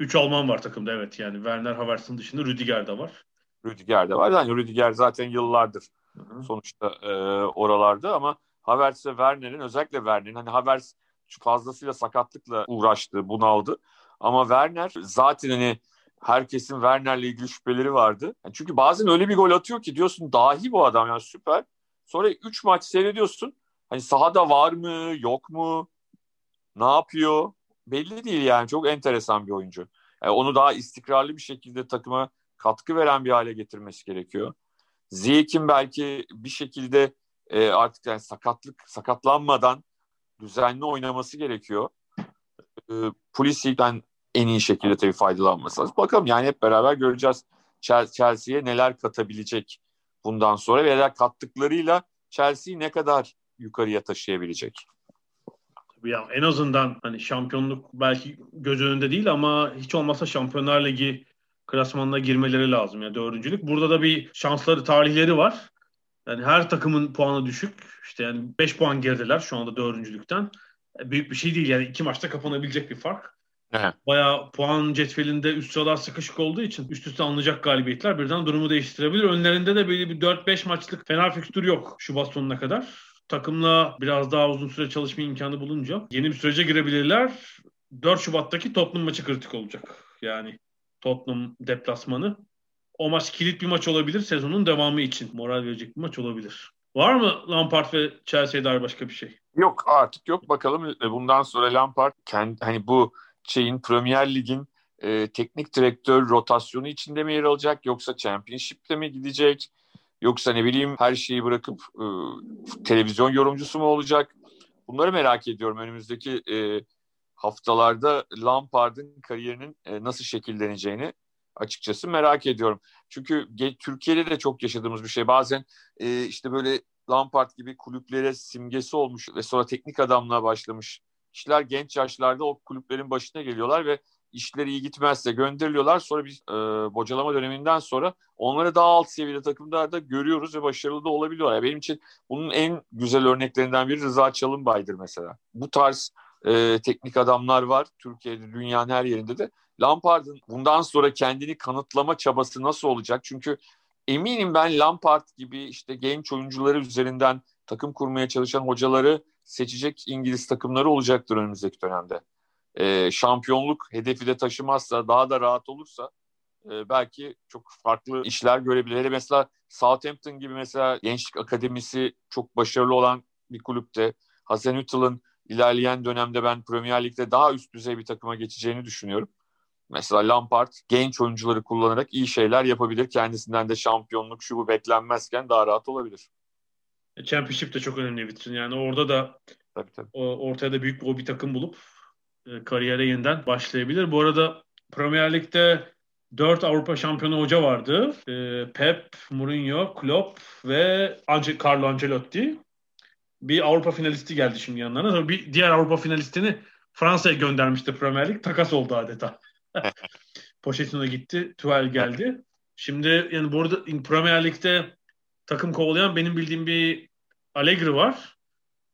Üç Alman var takımda evet yani Werner Havertz'in dışında Rüdiger de var. Rüdiger de var. Yani Rüdiger zaten yıllardır Hı-hı. sonuçta e, oralarda ama Havertz ve Werner'in özellikle Werner'in hani Havertz fazlasıyla sakatlıkla uğraştı, bunaldı. Ama Werner zaten hani herkesin Werner'le ilgili şüpheleri vardı. Yani çünkü bazen öyle bir gol atıyor ki diyorsun dahi bu adam yani süper. Sonra 3 maç seyrediyorsun. Hani sahada var mı, yok mu? Ne yapıyor? Belli değil yani. Çok enteresan bir oyuncu. Yani onu daha istikrarlı bir şekilde takıma katkı veren bir hale getirmesi gerekiyor. Ziyech'in belki bir şekilde e, artık yani sakatlık sakatlanmadan düzenli oynaması gerekiyor. E, Pulisic'den en iyi şekilde tabii faydalanması lazım. Bakalım yani hep beraber göreceğiz Chelsea'ye neler katabilecek bundan sonra veya kattıklarıyla Chelsea ne kadar yukarıya taşıyabilecek? Ya en azından hani şampiyonluk belki göz önünde değil ama hiç olmazsa Şampiyonlar Ligi klasmanına girmeleri lazım. Yani dördüncülük. Burada da bir şansları, tarihleri var. Yani her takımın puanı düşük. İşte yani 5 puan gerideler şu anda dördüncülükten. E, büyük bir şey değil yani iki maçta kapanabilecek bir fark. Evet. Bayağı puan cetvelinde üst sıralar sıkışık olduğu için üst üste alınacak galibiyetler birden durumu değiştirebilir. Önlerinde de böyle bir 4-5 maçlık fena fikstür yok Şubat sonuna kadar. Takımla biraz daha uzun süre çalışma imkanı bulunca yeni bir sürece girebilirler. 4 Şubat'taki Tottenham maçı kritik olacak. Yani Tottenham deplasmanı. O maç kilit bir maç olabilir. Sezonun devamı için moral verecek bir maç olabilir. Var mı Lampard ve Chelsea'ye dair başka bir şey? Yok artık yok. Bakalım e, bundan sonra Lampard kendi, hani bu şeyin Premier Lig'in e, teknik direktör rotasyonu içinde mi yer alacak yoksa Championship'te mi gidecek yoksa ne bileyim her şeyi bırakıp e, televizyon yorumcusu mu olacak? Bunları merak ediyorum önümüzdeki e, haftalarda Lampard'ın kariyerinin e, nasıl şekilleneceğini açıkçası merak ediyorum. Çünkü Türkiye'de de çok yaşadığımız bir şey. Bazen e, işte böyle Lampard gibi kulüplere simgesi olmuş ve sonra teknik adamlığa başlamış kişiler genç yaşlarda o kulüplerin başına geliyorlar ve işleri iyi gitmezse gönderiliyorlar. Sonra biz e, bocalama döneminden sonra onları daha alt seviyede takımlarda görüyoruz ve başarılı da olabiliyorlar. Yani benim için bunun en güzel örneklerinden biri Rıza Çalınbay'dır mesela. Bu tarz e, teknik adamlar var Türkiye'de, dünyanın her yerinde de. Lampard'ın bundan sonra kendini kanıtlama çabası nasıl olacak? Çünkü eminim ben Lampard gibi işte genç oyuncuları üzerinden takım kurmaya çalışan hocaları seçecek İngiliz takımları olacaktır önümüzdeki dönemde. E, şampiyonluk hedefi de taşımazsa, daha da rahat olursa e, belki çok farklı işler görebilir. Mesela Southampton gibi mesela gençlik akademisi çok başarılı olan bir kulüpte Hasan Hüttel'ın ilerleyen dönemde ben Premier Lig'de daha üst düzey bir takıma geçeceğini düşünüyorum. Mesela Lampard genç oyuncuları kullanarak iyi şeyler yapabilir. Kendisinden de şampiyonluk şu bu beklenmezken daha rahat olabilir. Championship de çok önemli vitrin. Yani orada da tabii, tabii. ortaya da büyük bir takım bulup e, kariyere yeniden başlayabilir. Bu arada Premier Lig'de 4 Avrupa şampiyonu hoca vardı. E, Pep, Mourinho, Klopp ve Carlo Ancelotti. Bir Avrupa finalisti geldi şimdi yanlarına. bir diğer Avrupa finalistini Fransa'ya göndermişti Premier Lig. Takas oldu adeta. Pochettino gitti. Tuchel geldi. Şimdi yani burada Premier Lig'de takım kovalayan benim bildiğim bir Allegri var.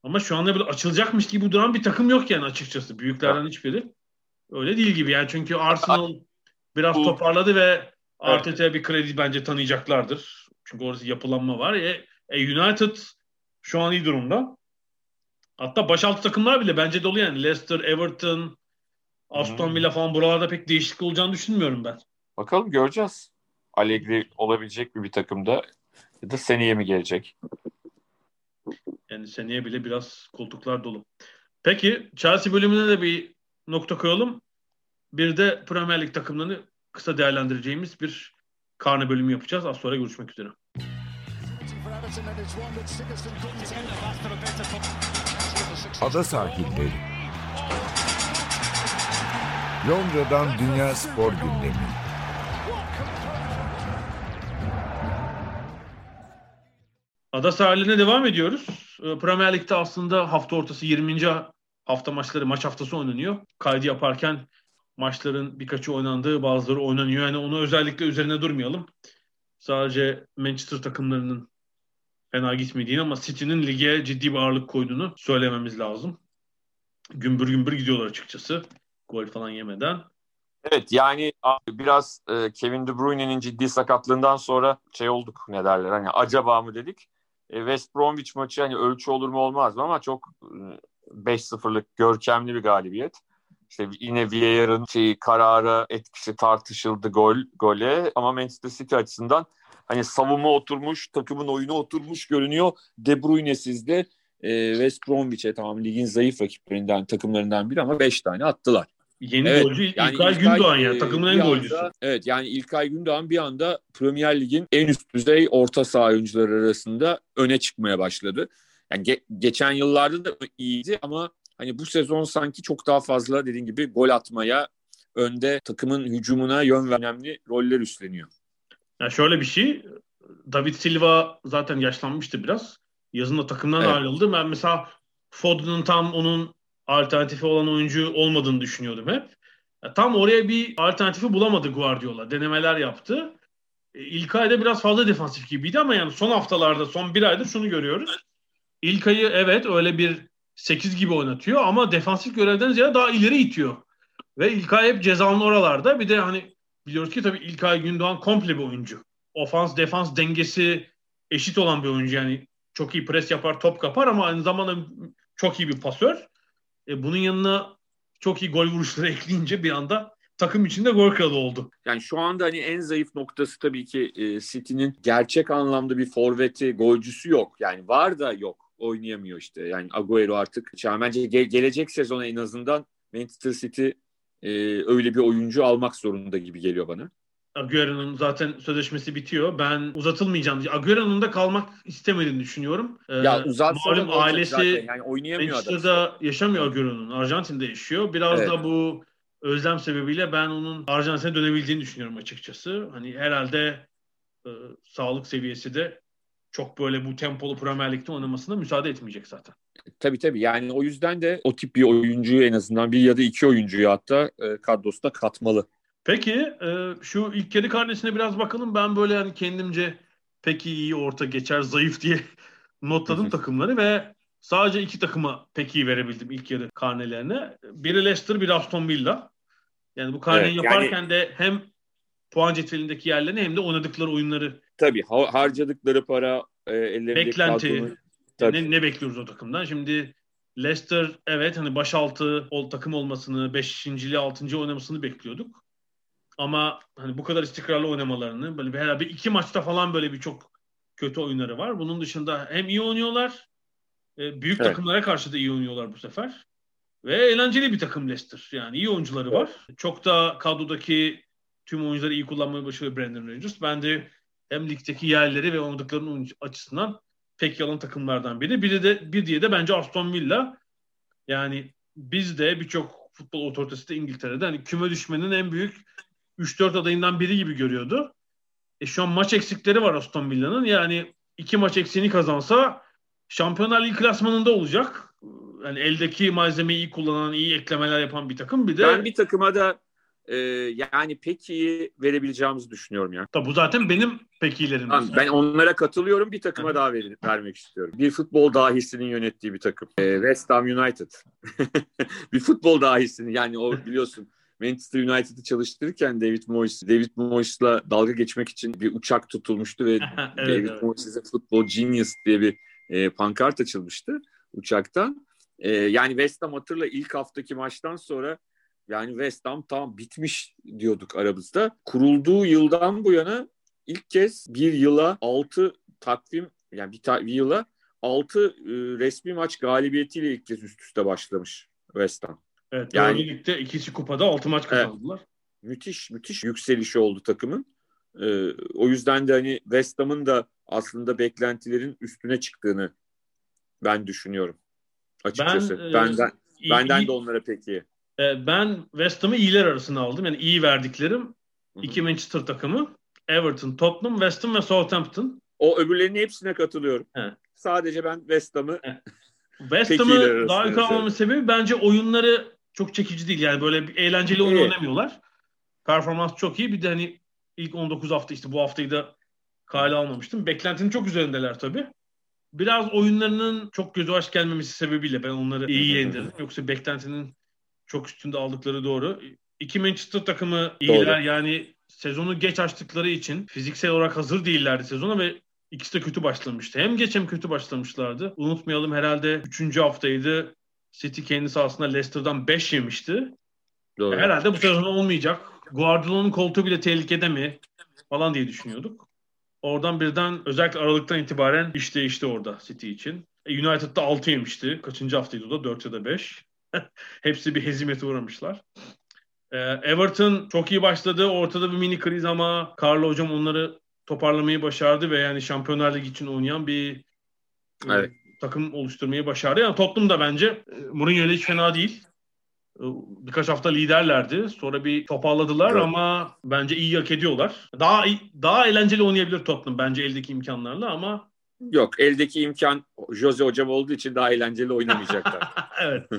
Ama şu anda böyle açılacakmış gibi duran bir takım yok yani açıkçası. Büyüklerden hiçbiri. Öyle değil gibi yani çünkü Arsenal biraz toparladı ve Arteta'ya bir kredi bence tanıyacaklardır. Çünkü orası yapılanma var. E, e, United şu an iyi durumda. Hatta başaltı takımlar bile bence dolu yani. Leicester, Everton, Aston Villa falan buralarda pek değişiklik olacağını düşünmüyorum ben. Bakalım göreceğiz. Allegri olabilecek mi bir takımda ya da seneye mi gelecek? Yani seneye bile biraz koltuklar dolu. Peki Chelsea bölümüne de bir nokta koyalım. Bir de Premier Lig takımlarını kısa değerlendireceğimiz bir karne bölümü yapacağız. Az sonra görüşmek üzere. Ada sahilleri. Londra'dan Dünya Spor Gündemi. Ada sahiline devam ediyoruz. Ee, Premier Lig'de aslında hafta ortası 20. hafta maçları maç haftası oynanıyor. Kaydı yaparken maçların birkaçı oynandığı bazıları oynanıyor. Yani onu özellikle üzerine durmayalım. Sadece Manchester takımlarının fena gitmediğini ama City'nin lige ciddi bir ağırlık koyduğunu söylememiz lazım. Gümbür gümbür gidiyorlar açıkçası. Gol falan yemeden. Evet yani biraz e, Kevin De Bruyne'nin ciddi sakatlığından sonra şey olduk ne derler hani acaba mı dedik. E, West Bromwich maçı hani ölçü olur mu olmaz mı ama çok 5-0'lık e, görkemli bir galibiyet. İşte yine VAR'ın şeyi karara etkisi tartışıldı gol gole ama Manchester City açısından hani savunma oturmuş, takımın oyunu oturmuş görünüyor. De Bruyne'siz de e, West Bromwich'e tamam ligin zayıf rakiplerinden takımlarından biri ama 5 tane attılar. Yeni evet, golcü yani İlkay, İlkay Gündoğan ya. Takımın en golcüsü. Evet yani İlkay Gündoğan bir anda Premier Lig'in en üst düzey orta saha oyuncuları arasında öne çıkmaya başladı. Yani ge- geçen yıllarda da iyiydi ama hani bu sezon sanki çok daha fazla dediğin gibi gol atmaya, önde takımın hücumuna yön veren önemli roller üstleniyor. Ya şöyle bir şey David Silva zaten yaşlanmıştı biraz. Yazında takımdan evet. ayrıldı. Ben mesela Foden'ın tam onun alternatifi olan oyuncu olmadığını düşünüyordum hep. Tam oraya bir alternatifi bulamadı Guardiola. Denemeler yaptı. E, İlk ayda biraz fazla defansif gibiydi ama yani son haftalarda, son bir aydır şunu görüyoruz. İlk ayı evet öyle bir 8 gibi oynatıyor ama defansif görevden ziyade daha ileri itiyor. Ve İlkay hep cezanın oralarda. Bir de hani biliyoruz ki tabii İlkay Gündoğan komple bir oyuncu. Ofans defans dengesi eşit olan bir oyuncu yani çok iyi pres yapar, top kapar ama aynı zamanda çok iyi bir pasör. E, bunun yanına çok iyi gol vuruşları ekleyince bir anda takım içinde gol kralı oldu. Yani şu anda hani en zayıf noktası tabii ki e, City'nin gerçek anlamda bir forveti, golcüsü yok. Yani var da yok. Oynayamıyor işte. Yani Agüero artık. Yani bence ge- gelecek sezona en azından Manchester City e, öyle bir oyuncu almak zorunda gibi geliyor bana. Agüero'nun zaten sözleşmesi bitiyor. Ben uzatılmayacağım. Agüero'nun da kalmak istemediğini düşünüyorum. Ee, ya uzatsa malum ailesi zaten. yani oynayamıyor Manchester'da yaşamıyor Agüero'nun. Arjantin'de yaşıyor. Biraz evet. da bu özlem sebebiyle ben onun Arjantin'e dönebildiğini düşünüyorum açıkçası. Hani herhalde e, sağlık seviyesi de çok böyle bu tempolu Premier Lig'de oynamasına müsaade etmeyecek zaten. Tabii tabii yani o yüzden de o tip bir oyuncuyu en azından bir ya da iki oyuncuyu hatta e, kadrosuna katmalı. Peki e, şu ilk kedi karnesine biraz bakalım. Ben böyle hani kendimce peki iyi orta geçer zayıf diye notladım takımları ve sadece iki takıma peki verebildim ilk yarı karnelerine. Biri Leicester, biri Aston Villa. Yani bu karneyi evet, yaparken yani... de hem puan cetvelindeki yerlerini hem de oynadıkları oyunları. Tabii harcadıkları para, e, ellerindeki Beklenti. Kadronu, ne, ne bekliyoruz o takımdan? Şimdi Leicester evet hani başaltı ol, takım olmasını, 5. ile 6. oynamasını bekliyorduk. Ama hani bu kadar istikrarlı oynamalarını böyle bir herhalde iki maçta falan böyle bir çok kötü oyunları var. Bunun dışında hem iyi oynuyorlar, e, büyük evet. takımlara karşı da iyi oynuyorlar bu sefer. Ve eğlenceli bir takım Leicester. Yani iyi oyuncuları evet. var. Çok da kadrodaki tüm oyuncuları iyi kullanmayı başarıyor Brandon Rodgers. Ben de hem ligdeki yerleri ve oynadıklarının açısından pek yalan takımlardan biri. Biri de bir diye de bence Aston Villa. Yani biz de birçok futbol otoritesi de İngiltere'de hani küme düşmenin en büyük 3-4 adayından biri gibi görüyordu. E şu an maç eksikleri var Aston Villa'nın. Yani iki maç eksiğini kazansa Şampiyonlar Ligi klasmanında olacak. Yani eldeki malzemeyi iyi kullanan, iyi eklemeler yapan bir takım. Bir de ben bir takıma da e, yani pek iyi verebileceğimizi düşünüyorum ya. Tabi bu zaten benim pek iyilerim. Tamam, ben onlara katılıyorum. Bir takıma daha ver, vermek istiyorum. Bir futbol dahisinin yönettiği bir takım. E, West Ham United. bir futbol dahisinin yani o biliyorsun Manchester United'ı çalıştırırken David Moyes, David Moyes'la dalga geçmek için bir uçak tutulmuştu ve evet, David evet. Moyes'e Football Genius diye bir e, pankart açılmıştı uçaktan. E, yani West Ham hatırla ilk haftaki maçtan sonra yani West Ham tam bitmiş diyorduk aramızda. Kurulduğu yıldan bu yana ilk kez bir yıla altı takvim yani bir, ta- bir yıla altı e, resmi maç galibiyetiyle ilk kez üst üste başlamış West Ham. Evet, yani ligde ikisi kupada altı maç kazandılar. Evet, müthiş müthiş yükselişi oldu takımın. Ee, o yüzden de hani West Ham'ın da aslında beklentilerin üstüne çıktığını ben düşünüyorum. Açıkçası. Ben, e, benden iyi, benden iyi, de onlara pek iyi. E, ben West Ham'ı iyiler arasına aldım. Yani iyi verdiklerim. Hı-hı. iki Manchester takımı. Everton, Tottenham, West Ham ve Southampton. O öbürlerinin hepsine katılıyorum. He. Sadece ben West Ham'ı West Ham'ı daha yukarı almamın sebebi bence oyunları çok çekici değil. Yani böyle bir eğlenceli oyun oynamıyorlar. Performans çok iyi. Bir de hani ilk 19 hafta işte bu haftayı da kale almamıştım. Beklentinin çok üzerindeler tabii. Biraz oyunlarının çok gözü aç gelmemesi sebebiyle ben onları iyi yendirdim. Yoksa beklentinin çok üstünde aldıkları doğru. İki Manchester takımı iyiler. Doğru. Yani sezonu geç açtıkları için fiziksel olarak hazır değillerdi sezona ve ikisi de kötü başlamıştı. Hem geç hem kötü başlamışlardı. Unutmayalım herhalde 3. haftaydı. City kendi sahasında Leicester'dan 5 yemişti. Doğru. Herhalde bu sezon olmayacak. Guardiola'nın koltuğu bile tehlikede mi falan diye düşünüyorduk. Oradan birden özellikle Aralık'tan itibaren iş değişti orada City için. E, United'da 6 yemişti. Kaçıncı haftaydı o da? 4 ya da 5. Hepsi bir hezimete uğramışlar. E, Everton çok iyi başladı. Ortada bir mini kriz ama Carlo hocam onları toparlamayı başardı ve yani Şampiyonlar Ligi için oynayan bir evet. Takım oluşturmayı başardı. Yani Tottenham da bence e, Mourinho ile hiç fena değil. birkaç hafta liderlerdi. Sonra bir toparladılar evet. ama bence iyi hak ediyorlar. Daha daha eğlenceli oynayabilir Tottenham bence eldeki imkanlarla ama Yok eldeki imkan Jose hocam olduğu için daha eğlenceli oynamayacaklar. evet.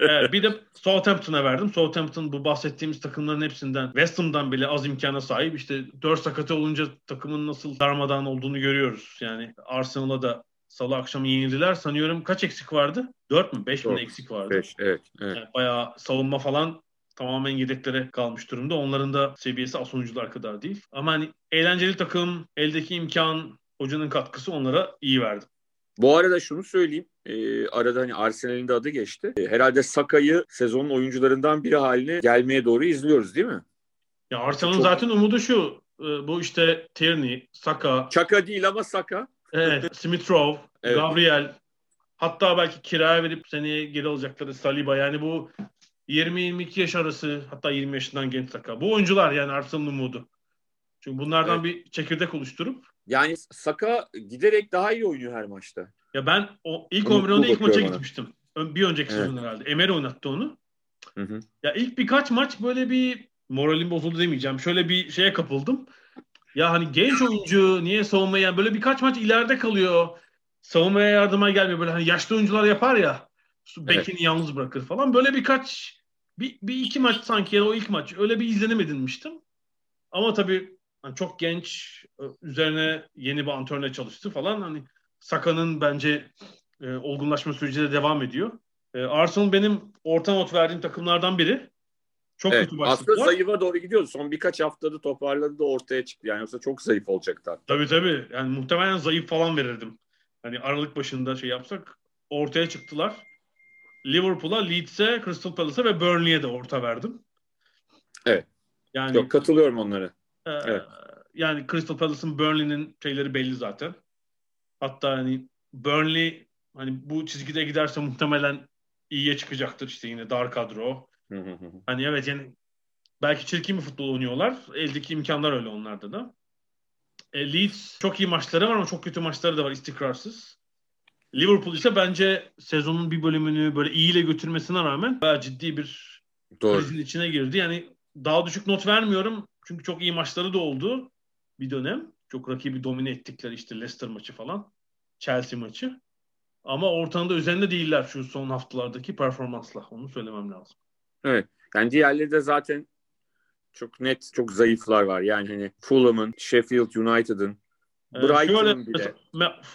evet. Bir de Southampton'a verdim. Southampton bu bahsettiğimiz takımların hepsinden West Ham'dan bile az imkana sahip. İşte 4 sakatı olunca takımın nasıl darmadan olduğunu görüyoruz. Yani Arsenal'a da salı akşamı yenildiler. Sanıyorum kaç eksik vardı? 4 mü? 5 mi eksik vardı? 5 evet. evet. Yani bayağı savunma falan tamamen yedeklere kalmış durumda. Onların da seviyesi asunucular kadar değil. Ama hani eğlenceli takım, eldeki imkan, hocanın katkısı onlara iyi verdi. Bu arada şunu söyleyeyim. E, arada hani Arsenal'in de adı geçti. E, herhalde Saka'yı sezonun oyuncularından biri haline gelmeye doğru izliyoruz değil mi? Ya Arsenal'ın Çok... zaten umudu şu. E, bu işte Tierney, Saka. Çaka değil ama Saka. Evet. Smith Rowe, evet. Gabriel. Hatta belki kiraya verip seneye geri alacakları Saliba. Yani bu 20-22 yaş arası hatta 20 yaşından genç Saka. Bu oyuncular yani Arsenal'ın umudu. Çünkü bunlardan evet. bir çekirdek oluşturup yani Saka giderek daha iyi oynuyor her maçta. Ya ben o ilk 11'de ilk maça bana. gitmiştim. Bir önceki evet. sezon herhalde. Emer oynattı onu. Hı hı. Ya ilk birkaç maç böyle bir moralim bozuldu demeyeceğim. Şöyle bir şeye kapıldım. Ya hani genç oyuncu niye savunmaya yani böyle birkaç maç ileride kalıyor. Savunmaya yardıma gelmiyor. Böyle hani yaşlı oyuncular yapar ya. Bekini evet. yalnız bırakır falan. Böyle birkaç bir, bir iki maç sanki ya o ilk maç öyle bir izlenim edinmiştim. Ama tabii yani çok genç üzerine yeni bir antrenörle çalıştı falan. Hani Saka'nın bence e, olgunlaşma süreci de devam ediyor. E, Arsenal benim orta not verdiğim takımlardan biri. Çok evet, kötü başladılar. Aslında zayıfa doğru gidiyordu. Son birkaç haftada toparladı da ortaya çıktı. Yani yoksa çok zayıf olacaktı. Hatta. Tabii tabii. Yani muhtemelen zayıf falan verirdim. Hani Aralık başında şey yapsak ortaya çıktılar. Liverpool'a, Leeds'e, Crystal Palace'a ve Burnley'e de orta verdim. Evet. Yani Yok katılıyorum onlara. E, evet yani Crystal Palace'ın Burnley'nin şeyleri belli zaten. Hatta hani Burnley hani bu çizgide giderse muhtemelen iyiye çıkacaktır işte yine dar kadro. Hani evet yani belki çirkin bir futbol oynuyorlar. Eldeki imkanlar öyle onlarda da. E, Leeds çok iyi maçları var ama çok kötü maçları da var istikrarsız. Liverpool ise bence sezonun bir bölümünü böyle iyiyle götürmesine rağmen bayağı ciddi bir Doğru. krizin içine girdi. Yani daha düşük not vermiyorum. Çünkü çok iyi maçları da oldu bir dönem. Çok rakibi domine ettikleri işte Leicester maçı falan. Chelsea maçı. Ama ortamda üzerinde değiller şu son haftalardaki performansla. Onu söylemem lazım. Evet. Yani diğerleri de zaten çok net, çok zayıflar var. Yani hani Fulham'ın, Sheffield United'ın, ee, Brighton'ın bile.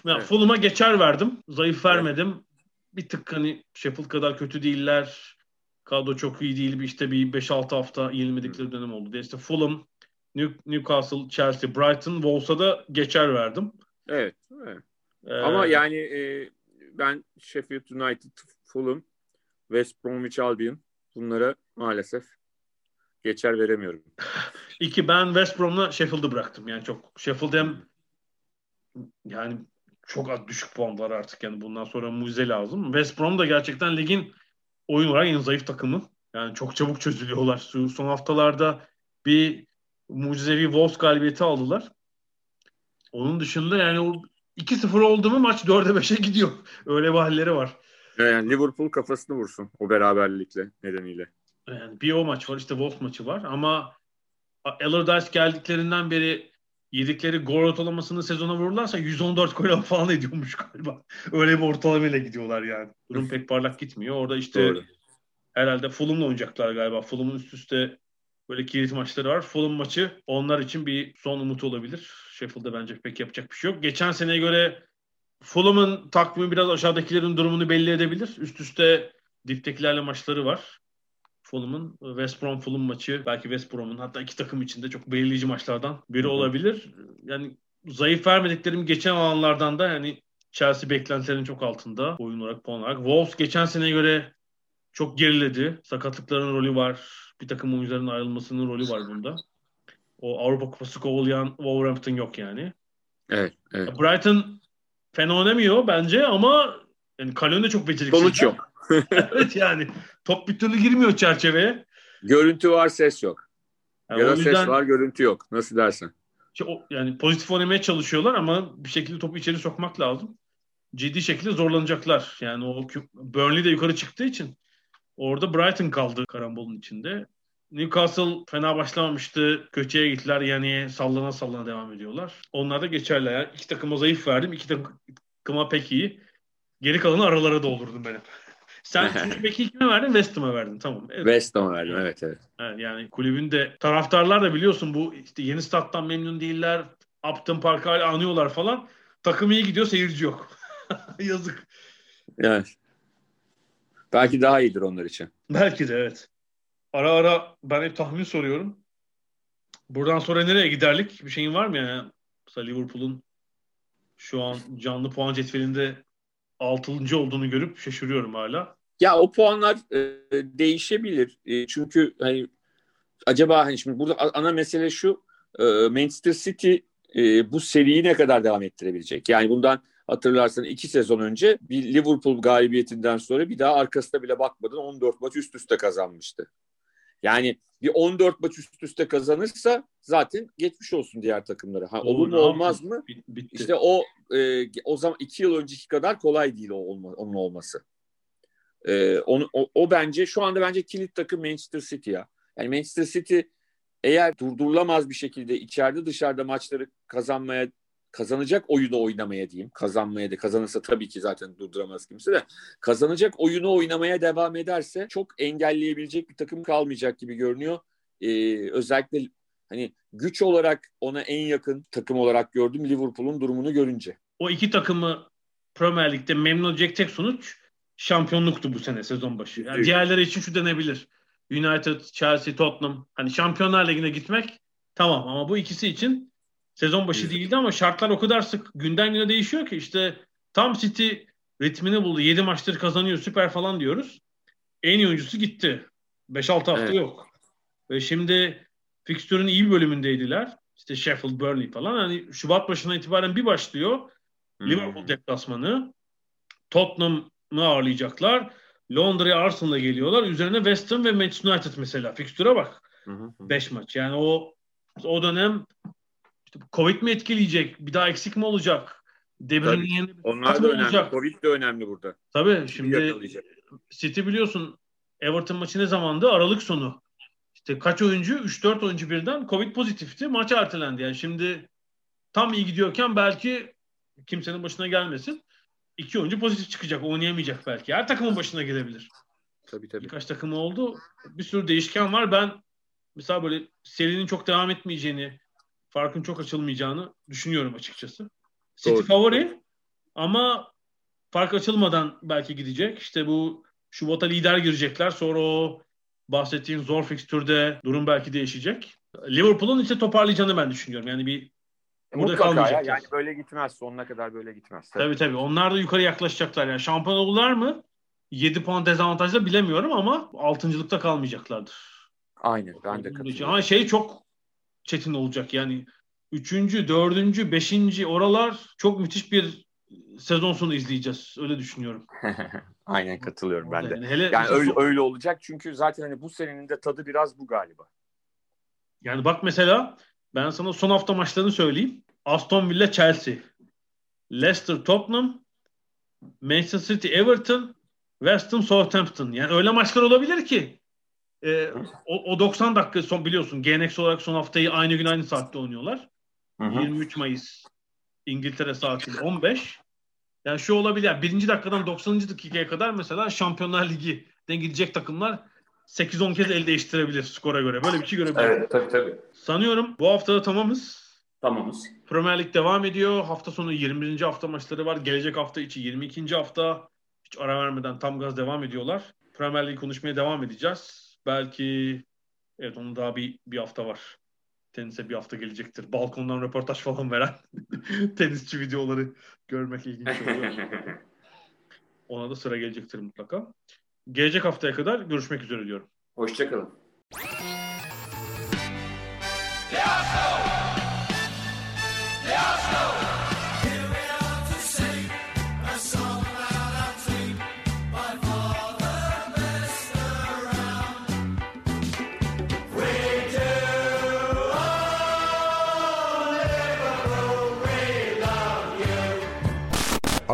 evet. Fulham'a geçer verdim. Zayıf vermedim. Evet. Bir tık hani Sheffield kadar kötü değiller. Kadro çok iyi değil. Bir işte bir 5-6 hafta yenilmedikleri dönem oldu. İşte Fulham, Newcastle, Chelsea, Brighton, Wolves'a da geçer verdim. Evet. evet. Ee, Ama yani e, ben Sheffield United, Fulham, West Bromwich Albion bunlara maalesef geçer veremiyorum. İki ben West Brom'la Sheffield'ı bıraktım. Yani çok Sheffield hem yani çok az düşük puanlar artık yani bundan sonra mucize lazım. West Brom da gerçekten ligin oyun olarak en zayıf takımı. Yani çok çabuk çözülüyorlar. Son haftalarda bir mucizevi Wolves galibiyeti aldılar. Onun dışında yani o 2-0 oldu mu maç 4'e 5'e gidiyor. Öyle bir halleri var. Yani Liverpool kafasını vursun o beraberlikle nedeniyle. Yani bir o maç var işte Wolves maçı var ama Allardyce geldiklerinden beri yedikleri gol ortalamasını sezona vururlarsa 114 gol falan ediyormuş galiba. Öyle bir ortalamayla gidiyorlar yani. Durum pek parlak gitmiyor. Orada işte Doğru. herhalde Fulham'la oynayacaklar galiba. Fulham'ın üst üste böyle kilit maçları var. Fulham maçı onlar için bir son umut olabilir. Sheffield'da bence pek yapacak bir şey yok. Geçen seneye göre Fulham'ın takvimi biraz aşağıdakilerin durumunu belli edebilir. Üst üste diptekilerle maçları var. Fulham'ın West Brom Fulham maçı belki West Brom'un hatta iki takım içinde çok belirleyici maçlardan biri olabilir. Yani zayıf vermediklerim geçen alanlardan da yani Chelsea beklentilerin çok altında oyun olarak puan olarak. Wolves geçen seneye göre çok geriledi. Sakatlıkların rolü var bir takım oyuncuların ayrılmasının rolü var bunda. O Avrupa Kupası kovalayan Wolverhampton yok yani. Evet, evet. Brighton fena oynamıyor bence ama yani Kalyon da çok beceriksiz. Sonuç yok. evet yani top bir türlü girmiyor çerçeveye. Görüntü var ses yok. Yani ya da yüzden, ses var görüntü yok. Nasıl dersin? Yani pozitif oynamaya çalışıyorlar ama bir şekilde topu içeri sokmak lazım. Ciddi şekilde zorlanacaklar. Yani o Burnley de yukarı çıktığı için Orada Brighton kaldı karambolun içinde. Newcastle fena başlamamıştı. Köçeye gittiler yani sallana sallana devam ediyorlar. Onlar da geçerler. Yani iki takıma zayıf verdim. iki takıma pek iyi. Geri kalanı aralara doldurdum benim. Sen üçüncü peki kime verdin? West Ham'a verdin. Tamam. Evet. West Ham'a verdim evet evet. evet. Yani kulübün de taraftarlar da biliyorsun bu işte yeni stat'tan memnun değiller. Upton Park hala anıyorlar falan. Takım iyi gidiyor seyirci yok. Yazık. Evet. Belki daha iyidir onlar için. Belki de evet. Ara ara ben hep tahmin soruyorum. Buradan sonra nereye giderlik? Bir şeyin var mı yani? Mesela Liverpool'un şu an canlı puan cetvelinde 6. olduğunu görüp şaşırıyorum hala. Ya o puanlar e, değişebilir. E, çünkü hani acaba hani şimdi burada ana mesele şu e, Manchester City e, bu seriyi ne kadar devam ettirebilecek? Yani bundan hatırlarsan iki sezon önce bir Liverpool galibiyetinden sonra bir daha arkasına bile bakmadan 14 maç üst üste kazanmıştı. Yani bir 14 maç üst üste kazanırsa zaten geçmiş olsun diğer takımlara. Ha, olur mu olmaz mı? Bitti. İşte o e, o zaman iki yıl önceki kadar kolay değil o olma, onun olması. E, onu, o, o bence şu anda bence kilit takım Manchester City ya. Yani Manchester City eğer durdurulamaz bir şekilde içeride dışarıda maçları kazanmaya kazanacak oyunu oynamaya diyeyim. Kazanmaya da kazanırsa tabii ki zaten durduramaz kimse de. Kazanacak oyunu oynamaya devam ederse çok engelleyebilecek bir takım kalmayacak gibi görünüyor. Ee, özellikle hani güç olarak ona en yakın takım olarak gördüm Liverpool'un durumunu görünce. O iki takımı Premier Lig'de memnun edecek tek sonuç şampiyonluktu bu sene sezon başı. Yani diğerleri için şu denebilir. United, Chelsea, Tottenham hani Şampiyonlar Ligi'ne gitmek tamam ama bu ikisi için Sezon başı değildi ama şartlar o kadar sık günden güne değişiyor ki işte tam City ritmini buldu. 7 maçtır kazanıyor süper falan diyoruz. En iyi oyuncusu gitti. 5-6 hafta evet. yok. Ve şimdi fikstürün iyi bir bölümündeydiler. İşte Sheffield, Burnley falan. Hani Şubat başına itibaren bir başlıyor. Hmm. Liverpool deplasmanı. Tottenham'ı ağırlayacaklar. Londra'ya Arsenal'a geliyorlar. Üzerine West Ham ve Manchester United mesela. Fikstüre bak. 5 maç. Yani o o dönem Covid mi etkileyecek? Bir daha eksik mi olacak? Debrinin yerine Onlar da önemli. Olacak? Covid de önemli burada. Tabii şimdi City biliyorsun Everton maçı ne zamandı? Aralık sonu. İşte kaç oyuncu? 3-4 oyuncu birden Covid pozitifti. Maç ertelendi. Yani şimdi tam iyi gidiyorken belki kimsenin başına gelmesin. İki oyuncu pozitif çıkacak. Oynayamayacak belki. Her takımın başına gelebilir. Tabii tabii. Birkaç takımı oldu. Bir sürü değişken var. Ben mesela böyle serinin çok devam etmeyeceğini, farkın çok açılmayacağını düşünüyorum açıkçası. City Doğru. favori ama fark açılmadan belki gidecek. İşte bu Şubat'a lider girecekler. Sonra o bahsettiğin zor fikstürde durum belki değişecek. Liverpool'un işte toparlayacağını ben düşünüyorum. Yani bir burada Mutlaka ya. Yani böyle gitmez. Sonuna kadar böyle gitmez. Tabii tabii. tabii. Onlar da yukarı yaklaşacaklar. Yani şampiyon olurlar mı? 7 puan dezavantajla bilemiyorum ama 6.lıkta kalmayacaklardır. Aynen. Ben de katılıyorum. Ama şey çok çetin olacak. Yani üçüncü, dördüncü, beşinci oralar çok müthiş bir sezon sonu izleyeceğiz. Öyle düşünüyorum. Aynen katılıyorum ben de. Yani, hele yani öyle, son... öyle olacak çünkü zaten hani bu senenin de tadı biraz bu galiba. Yani bak mesela ben sana son hafta maçlarını söyleyeyim. Aston Villa Chelsea, Leicester Tottenham, Manchester City Everton, West Ham Southampton. Yani öyle maçlar olabilir ki e, o, o 90 dakika son biliyorsun geleneksel olarak son haftayı aynı gün aynı saatte oynuyorlar. Hı hı. 23 Mayıs İngiltere saatiyle 15. Yani şu olabilir. Yani birinci dakikadan 90. dakikaya kadar mesela Şampiyonlar Ligi'den gidecek takımlar 8-10 kez el değiştirebilir skora göre. Böyle bir şey görebiliriz. Evet tabii tabii. Sanıyorum bu haftada tamamız. Tamamız. Premier Lig devam ediyor. Hafta sonu 21. hafta maçları var. Gelecek hafta içi 22. hafta. Hiç ara vermeden tam gaz devam ediyorlar. Premier Lig konuşmaya devam edeceğiz. Belki evet onun daha bir, bir hafta var. Tenise bir hafta gelecektir. Balkondan röportaj falan veren tenisçi videoları görmek ilginç oluyor. Ona da sıra gelecektir mutlaka. Gelecek haftaya kadar görüşmek üzere diyorum. Hoşçakalın.